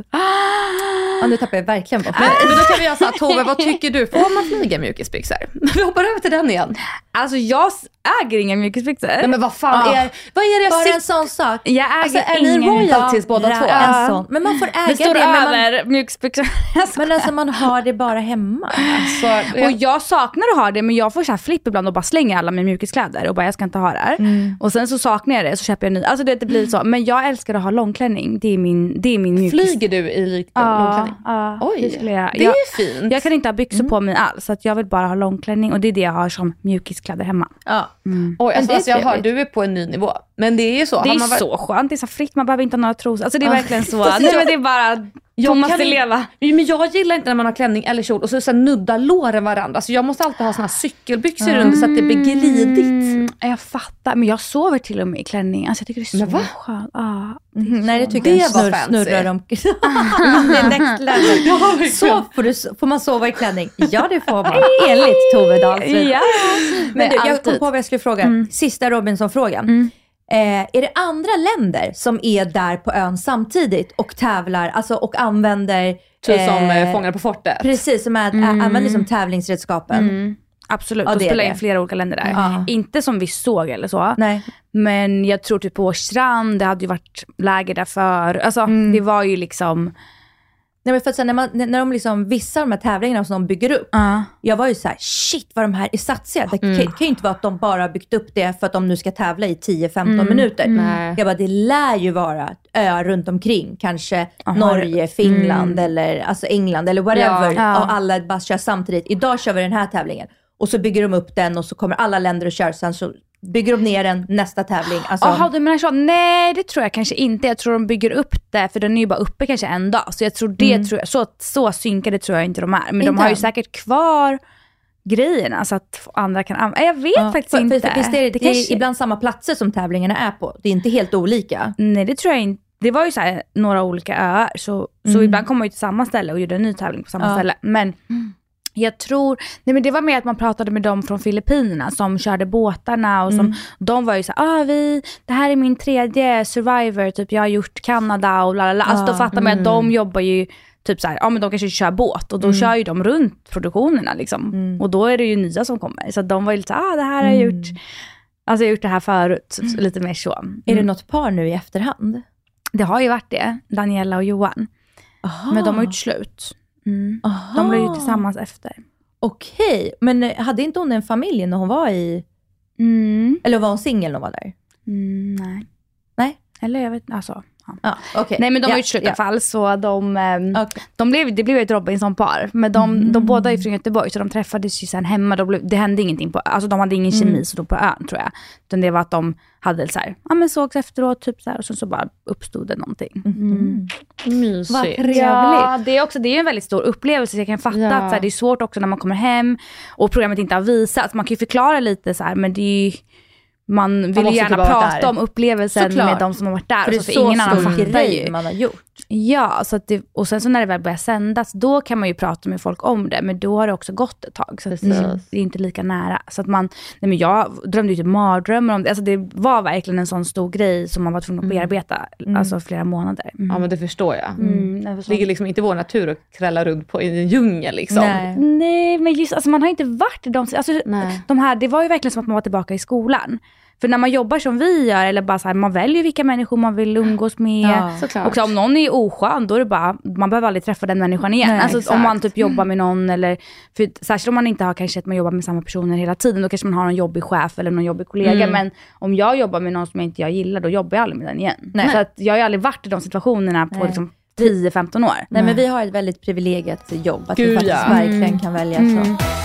Ja, nu tappar jag verkligen bort Men, mig. men då kan vi göra såhär, Tove vad tycker du? Får man flyga mjukisbyxor? Vi hoppar över till den igen. Alltså jag äger inga mjukisbyxor. Nej men vad fan Ah. är, vad är det jag Bara en sitter... sån sak. Jag äger Alltså, är ni royalties båda två? En sån. Men man får äga Det det. står men, man, över mjukisbyxor. men alltså man har det bara hemma. Alltså, Och jag saknar att ha det men jag får så här flipp ibland och bara slänger alla mina mjukiskläder och bara jag ska inte ha det här. Mm. Och sen så saknar jag det så köper jag en ny. Alltså det, det blir så. Men jag älskar att ha långklänning. Det är min, det är min mjukis. Flyger du i Ja, långklänning? ja, Oj, det jag det är jag, ju fint. jag kan inte ha byxor på mig alls så att jag vill bara ha långklänning och det är det jag har som mjukiskläder hemma. Ja. Oj, alltså, alltså, jag hör, du är på en ny nivå. Men det är ju så. Det är varit- så skönt, det är så fritt, man behöver inte ha några trosor. Alltså det är verkligen så. Nej men det är bara, Jag Thomas kan leva. Men jag gillar inte när man har klänning eller kjol och så, så nuddar låren varandra. Så jag måste alltid ha såna här cykelbyxor under så att det blir glidigt. Mm, jag fattar, men jag sover till och med i klänning. Alltså jag tycker det är Men så skönt. Ja, Mhm, Nej, det tycker Det jag var snurr, snurrar om. det är. Så får, du, får man sova i klänning? Ja, det får man. Enligt Tove Dahlsvik. Ja. Men du, jag kom på vad jag skulle fråga. Sista Robinson-frågan. Eh, är det andra länder som är där på ön samtidigt och tävlar alltså, och använder... Typ som eh, eh, Fångar på fortet. Precis, som är, använder som tävlingsredskapen. Mm. Absolut, Ja, de spelar in flera olika länder där. Ja. Inte som vi såg eller så. Nej. Men jag tror typ på Årstrand, det hade ju varit läger där för. Alltså Mm. det var ju liksom... Nej, men för att sen när, man, när de liksom, vissa av de här tävlingarna som de bygger upp, Ja. jag var ju så här: shit vad de här är satsiga. Det kan, kan ju inte vara att de bara har byggt upp det för att de nu ska tävla i 10-15 minuter. Nej. Jag bara, det lär ju vara öar runt omkring. Kanske Aha, Norge, Finland eller alltså England eller whatever. Ja. Ja. Och alla bara kör samtidigt. Idag kör vi den här tävlingen. Och så bygger de upp den och så kommer alla länder och kör. Sen så bygger de ner den nästa tävling. Alltså, du menar så? Nej, det tror jag kanske inte. Jag tror de bygger upp det, för den är ju bara uppe kanske en dag. Så jag tror det, tror jag, så, så synkade tror jag inte de är. Men de Inte har ju säkert kvar grejerna så att andra kan använda. Jag vet ja, faktiskt för, inte. För, för, visst är det, det, är kanske- ibland samma platser som tävlingarna är på. Det är inte helt olika. Nej, det tror jag inte. Det var ju så här, några olika öar, så, så ibland kom man ju till samma ställe och gjorde en ny tävling på samma Ja. ställe. Men jag tror, nej men det var mer att man pratade med dem från Filippinerna som körde båtarna och som, de var ju så här, ah, vi, det här är min tredje survivor, typ jag har gjort Kanada och lalala. Alltså då Ja, fattar man att de jobbar ju typ så här, ja men de kanske kör båt och då kör ju de runt produktionerna liksom. Och då är det ju nya som kommer. Så de var ju lite så ah det här har jag gjort, alltså jag har gjort det här förut, så lite mer så. Är det något par nu i efterhand? Det har ju varit det, Daniela och Johan. Aha. Men de har gjort slut. Mm. De blev ju tillsammans efter. Okej, men eh, hade inte hon en familj när hon var i... Mm. Eller var hon singel när hon var där? Mm, nej. Nej? Eller jag vet alltså. Ja. Okej. Nej men de har gjort slut i alla fall. Så de, ehm, Okej. de blev, det blev ett Robinson-par. Men de, de båda är från Göteborg så de träffades ju sen hemma. De blev, det hände ingenting på Alltså de hade ingen kemi så då på ön tror jag. Utan det var att de hade så här, ja men sågs efteråt typ så här, och sen så bara uppstod det någonting. Mm. Mysigt. Vad trevligt. Ja, det är, också, det är en väldigt stor upplevelse. Så jag kan fatta Ja. att så här, det är svårt också när man kommer hem och programmet inte har visats. Man kan ju förklara lite så här, men det är ju, man vill ju måste gärna typ prata där. om upplevelsen Såklart. med de som har varit där. För det är så, så ingen annan fattar ju. man har gjort. Ja, så det, och sen så när det väl börjar sändas, då kan man ju prata med folk om det. Men då har det också gått ett tag. Så det, det är inte lika nära. Så att man, nej men jag drömde ju typ mardrömmar om det. Alltså det var verkligen en sån stor grej som man var tvungen att bearbeta. Alltså flera månader. Ja men det förstår jag. Mm, så. Det ligger liksom inte i vår natur att krälla runt på, i en djungel liksom. Nej. Nej, men just alltså man har inte varit i de, alltså, Nej. de här, det var ju verkligen som att man var tillbaka i skolan. För när man jobbar som vi gör, eller bara så här, man väljer vilka människor man vill umgås med. Ja. Och om någon är oskön, då är det bara, man behöver aldrig träffa den människan igen. Nej, alltså exakt. om man typ jobbar med någon eller, för särskilt om man inte har kanske att man jobbar med samma personer hela tiden, då kanske man har någon jobbig chef eller någon jobbig kollega. Men om jag jobbar med någon som jag inte jag gillar, då jobbar jag aldrig med den igen. Nej. Så att jag har aldrig varit i de situationerna på Nej. liksom 10-15 år. Nej, men vi har ett väldigt privilegierat jobb. Att vi Gud, faktiskt ja. verkligen kan välja så.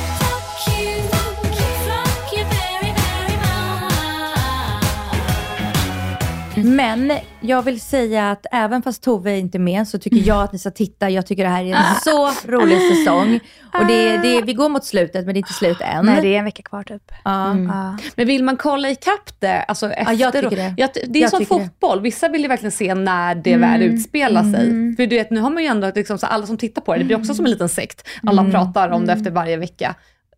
Men jag vill säga att även fast Tove är inte med så tycker jag att ni ska titta. Jag tycker det här är en så rolig säsong. Och det, det, vi går mot slutet men det är inte slut än. Nej, det är en vecka kvar typ. ja. Ja. Men vill man kolla ikapp det alltså efter? jag tycker det. Ja, det är Jag som tycker det. fotboll. Vissa vill ju verkligen se när det väl utspelar sig. För du vet, nu har man ju ändå liksom, så alla som tittar på det, det blir också som en liten sekt. Alla pratar om det efter varje vecka.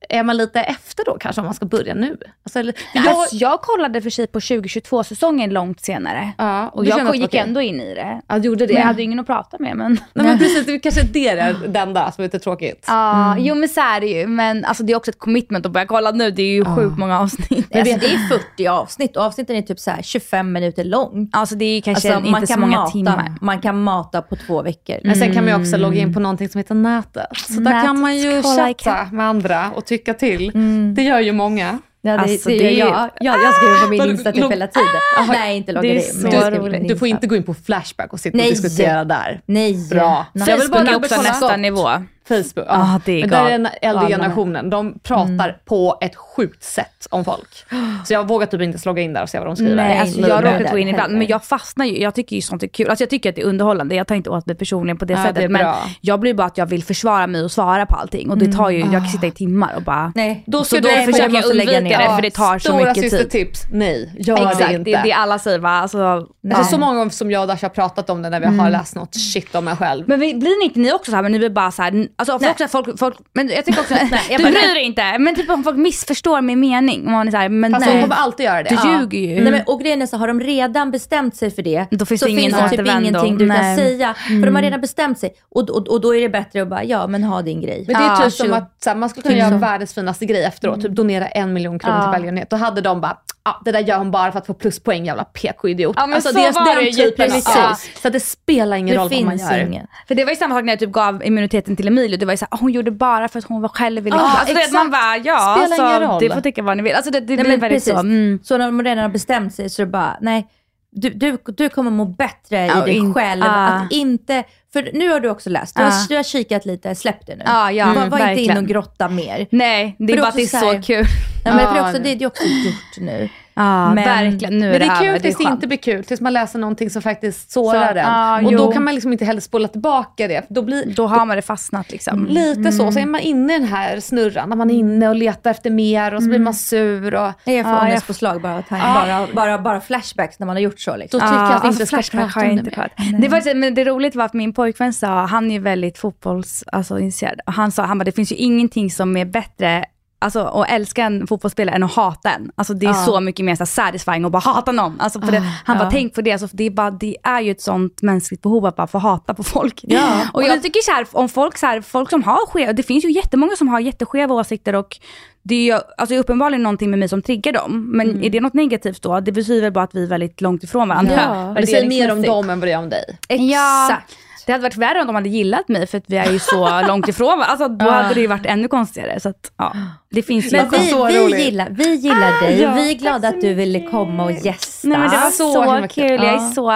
Är man lite efter då kanske om man ska börja nu? Alltså, eller, Jag, jag, jag kollade för sig på 2022-säsongen långt senare. ja, Och jag gick okej? ändå in i det. Ja, du gjorde det. Men jag hade ju ingen att prata med. Men... Nej, men precis, det är kanske det är det enda som är lite tråkigt. Ja, jo men så är det ju. Men alltså, det är också ett commitment att börja kolla nu. Det är ju sjukt många avsnitt. Alltså, det är 40 avsnitt och avsnitten är typ så här 25 minuter lång. Alltså det är kanske Alltså, inte så många timmar. man kan mata på två veckor. Men sen kan man ju också logga in på någonting som heter nätet. Så där Nätet, kan man ju chatta med andra och tycka till. Det gör ju många. Ja, det, Alltså, det, det är jag. jag. Jag skriver på min Insta typ hela tiden. Nej, inte loggar Det på min Du får inte gå in på Flashback och sitta Nej. och diskutera där. Nej. Bra. Nej. Jag vill bara också också nästa gott. nivå. Facebook. Ah, det är Men där är den äldre generationen. De pratar på ett sjukt sätt om folk. Så jag vågar typ inte ens logga in där och se vad de skriver. Nej, alltså inte jag råkat gå in ibland, men jag fastnar ju. Jag tycker ju sånt är kul. Alltså jag tycker att det är underhållande. Jag tar inte åt mig personligen på det Ja, sättet. det men jag blir bara att jag vill försvara mig och svara på allting. Och det tar ju, jag kan sitta i timmar och bara... Nej. Då Så ska då du försöker jag undvika ner. det för det tar så Stora mycket tid. systertips, nej, gör det Exakt, inte. det är det alla säger va. Alltså, Alltså, så många gånger som jag och Dasha har pratat om det när vi har läst något shit om en själv. Men vi, blir ni inte ni också så här, men ni blir bara så här, alltså folk, så folk, folk, men jag tycker också, jag du bryr dig inte, men typ om folk missförstår min mening. Om man är så här, men Fast nej, de kommer alltid göra det. du Ja. ljuger ju. Nej, men, och grejen är så har de redan bestämt sig för det, Då finns så det ingen finns det typ ingenting du kan Nej. säga. För de har redan bestämt sig. Och, och, och då är det bättre att bara, ja men ha din grej. Men det är Ja, typ som så- att så här, man skulle kunna göra världens finaste grej efteråt. Typ donera en miljon kronor Ja. till välgörenhet. Då hade de bara, ja det där gör hon bara för att få pluspoäng jävla PK-idiot. Ja, men alltså, så det är var den det ju, typen av- precis. ja. Så att det spelar ingen det roll vad man finns gör. ingen. För det var ju samma sak när jag typ gav immuniteten till Emilio. Det var ju såhär, hon gjorde bara för att hon var själv ville. Ja, alltså, man bara, ja, Spelar så ingen roll. det får tycka vad ni vill. Alltså det, det Nej, blir väldigt precis. så. Mm. Så när de redan har bestämt sig så är det bara, nej, du, du, du kommer må bättre i dig in- själv. ah. Att inte, för nu har du också läst, du, Ah. har, du har kikat lite, släpp det nu. Ja, ja, var, mm, var inte in och grotta mer. Nej, det är bara att det är så så kul. Ja, men för det, är också, det- det, det är också gjort nu. Ja, Men- verkligen. Nu Men det är kul tills det inte blir kul, tills man läser någonting som faktiskt sårar Så, en. ja, och då jo. kan man liksom inte heller spola tillbaka det. Då blir Då har man det fastnat liksom. lite så, så är man inne i den här snurran, när man är inne och letar efter mer och så blir man sur. Och, Jag får jag- ångestpåslag bara, bara, bara, bara flashbacks när man har gjort så. Liksom. då tycker jag att alltså inte Flashback prata har jag om inte det mer. pratat. Det, var, men det roligt var att min pojkvän sa, han är ju väldigt fotbolls, alltså, han sa, han bara, det finns ju ingenting som är bättre Alltså att älska en fotbollsspelare än att hata en. Alltså det är så mycket mer så satisfying att bara hata någon. Alltså för det, han bara, tänk på det. Alltså det, är bara, det är ju ett sånt mänskligt behov att bara få hata på folk. Ja. Och jag tycker så här, om folk, så här, folk som har skeva, det finns ju jättemånga som har jätteskeva åsikter och det är ju alltså uppenbarligen någonting med mig som triggar dem. Men är det något negativt då? Det betyder väl bara att vi är väldigt långt ifrån varandra. Ja. Det säger mer om dem än vad det är om dig. Ja, Exakt. Det hade varit värre om de hade gillat mig för att vi är ju så långt ifrån. Alltså då hade det ju varit ännu konstigare. Så att, ja, det finns ju. Men vi, så vi, gillar, vi gillar dig. ja, vi är glada att du ville komma och gästa. Nej, men det var Så så, kul. kul. Jag är Ja. så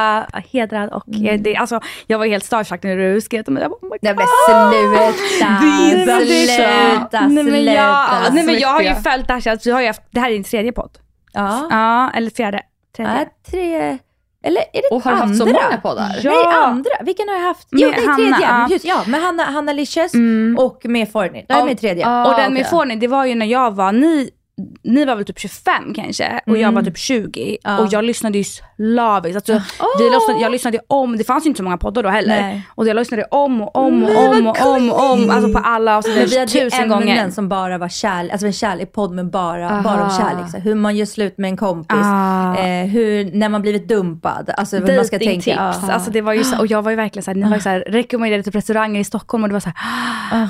hedrad och eh, det, alltså, jag var helt starstruck när du skrev till mig. Jag bara, oh my Nej God. men sluta, Nej, men det är så- sluta, Nej, men jag, sluta. nej men jag har ju följt Dasha, vi har ju haft, det här är din tredje podd. Ja. Ja, eller fjärde. Tredje. Ja, tre, eller är det Och har andra? haft så många poddar? Ja. Nej, andra. Vilken har jag haft? Jo, Med det är Hanna, tredje. ja. Just, ja, med Hanna, Hanna Licious Mm. och med Forni. Det här är min tredje. Ja. och Ah, den med okej. Forni, det var ju när jag var, ni, ni var väl typ 25 kanske och jag var typ 20 Ja. och jag lyssnade ju slaviskt. Alltså, vi lyssnade, jag lyssnade om, det fanns ju inte så många poddar då heller. Nej. Och jag lyssnade om och om och om och om och om, alltså på alla Men vi avsnitt hade ju tusen ämnen gånger. som bara var kärlek, alltså en kärlekpodd men bara, Aha. bara om kärlek. Så hur man gör slut med en kompis, Ah. eh, hur, när man blivit dumpad, alltså hur man ska tänka. Datingtips. Ja. Alltså det var ju så, och jag var ju verkligen såhär, ni var ju såhär, rekommenderade typ restauranger i Stockholm och det var såhär,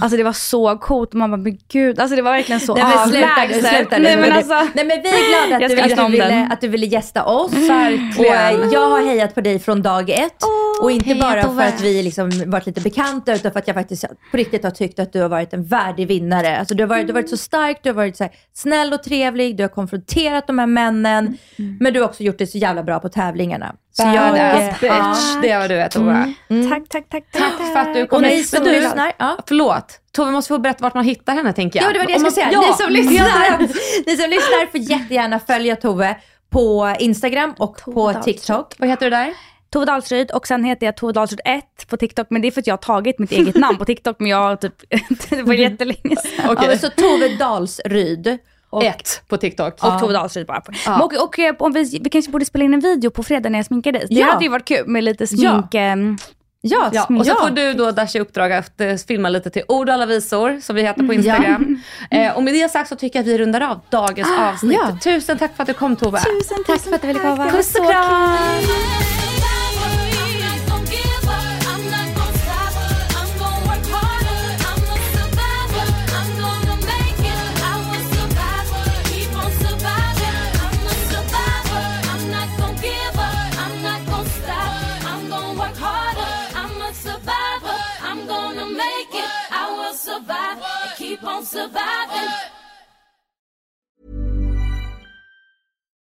alltså det var så coolt man bara, men gud, alltså det var verkligen så avlägset. Nu. Nej men alltså, Nej men vi är glada att du, att, du ville, att du ville gästa oss. Verkligen. Och eh, jag har hejat på dig från dag ett. och inte bara för att vi liksom varit lite bekanta utan för att jag faktiskt på riktigt har tyckt att du har varit en värdig vinnare. Alltså, du, har varit, du har varit så stark, du har varit så här, snäll och trevlig, du har konfronterat de här männen. Men du har också gjort det så jävla bra på tävlingarna. Så jag, Badass bitch, det är vad du är Tove. tack, tack, tack, Tack för att du Och kom ni hit. som du, lyssnar, ja. Förlåt, Tove måste få berätta vart man hittar henne tänker jag. Ja, det var det jag skulle säga. Ja, ni, som lyssnar, ni som lyssnar får jättegärna följa Tove på Instagram och på Dahlström. TikTok. Vad heter du där? Tove Dahlsryd och sen heter jag Tove Dahlsryd 1 på TikTok. Men det är för att jag har tagit mitt eget namn på TikTok. Men jag har typ, det var jättelänge sedan. Okej. Ja, så Tove Dalsryd. Och, Ett på TikTok. Och Tove Dahlsryd bara. Men Och, och, eh, om vi, vi kanske borde spela in en video på fredag när jag sminkar dig. Det Ja. hade ju varit kul med lite smink. ehm, Ja, Ja, och så får du då Dash i uppdrag att eh, filma lite till Ord och alla visor som vi heter på Instagram. Eh, och med det sagt så tycker jag att vi rundar av dagens avsnitt. ja. Tusen tack för att du kom Tove. Tusen, tack för att du ville komma. Puss och kram! surviving.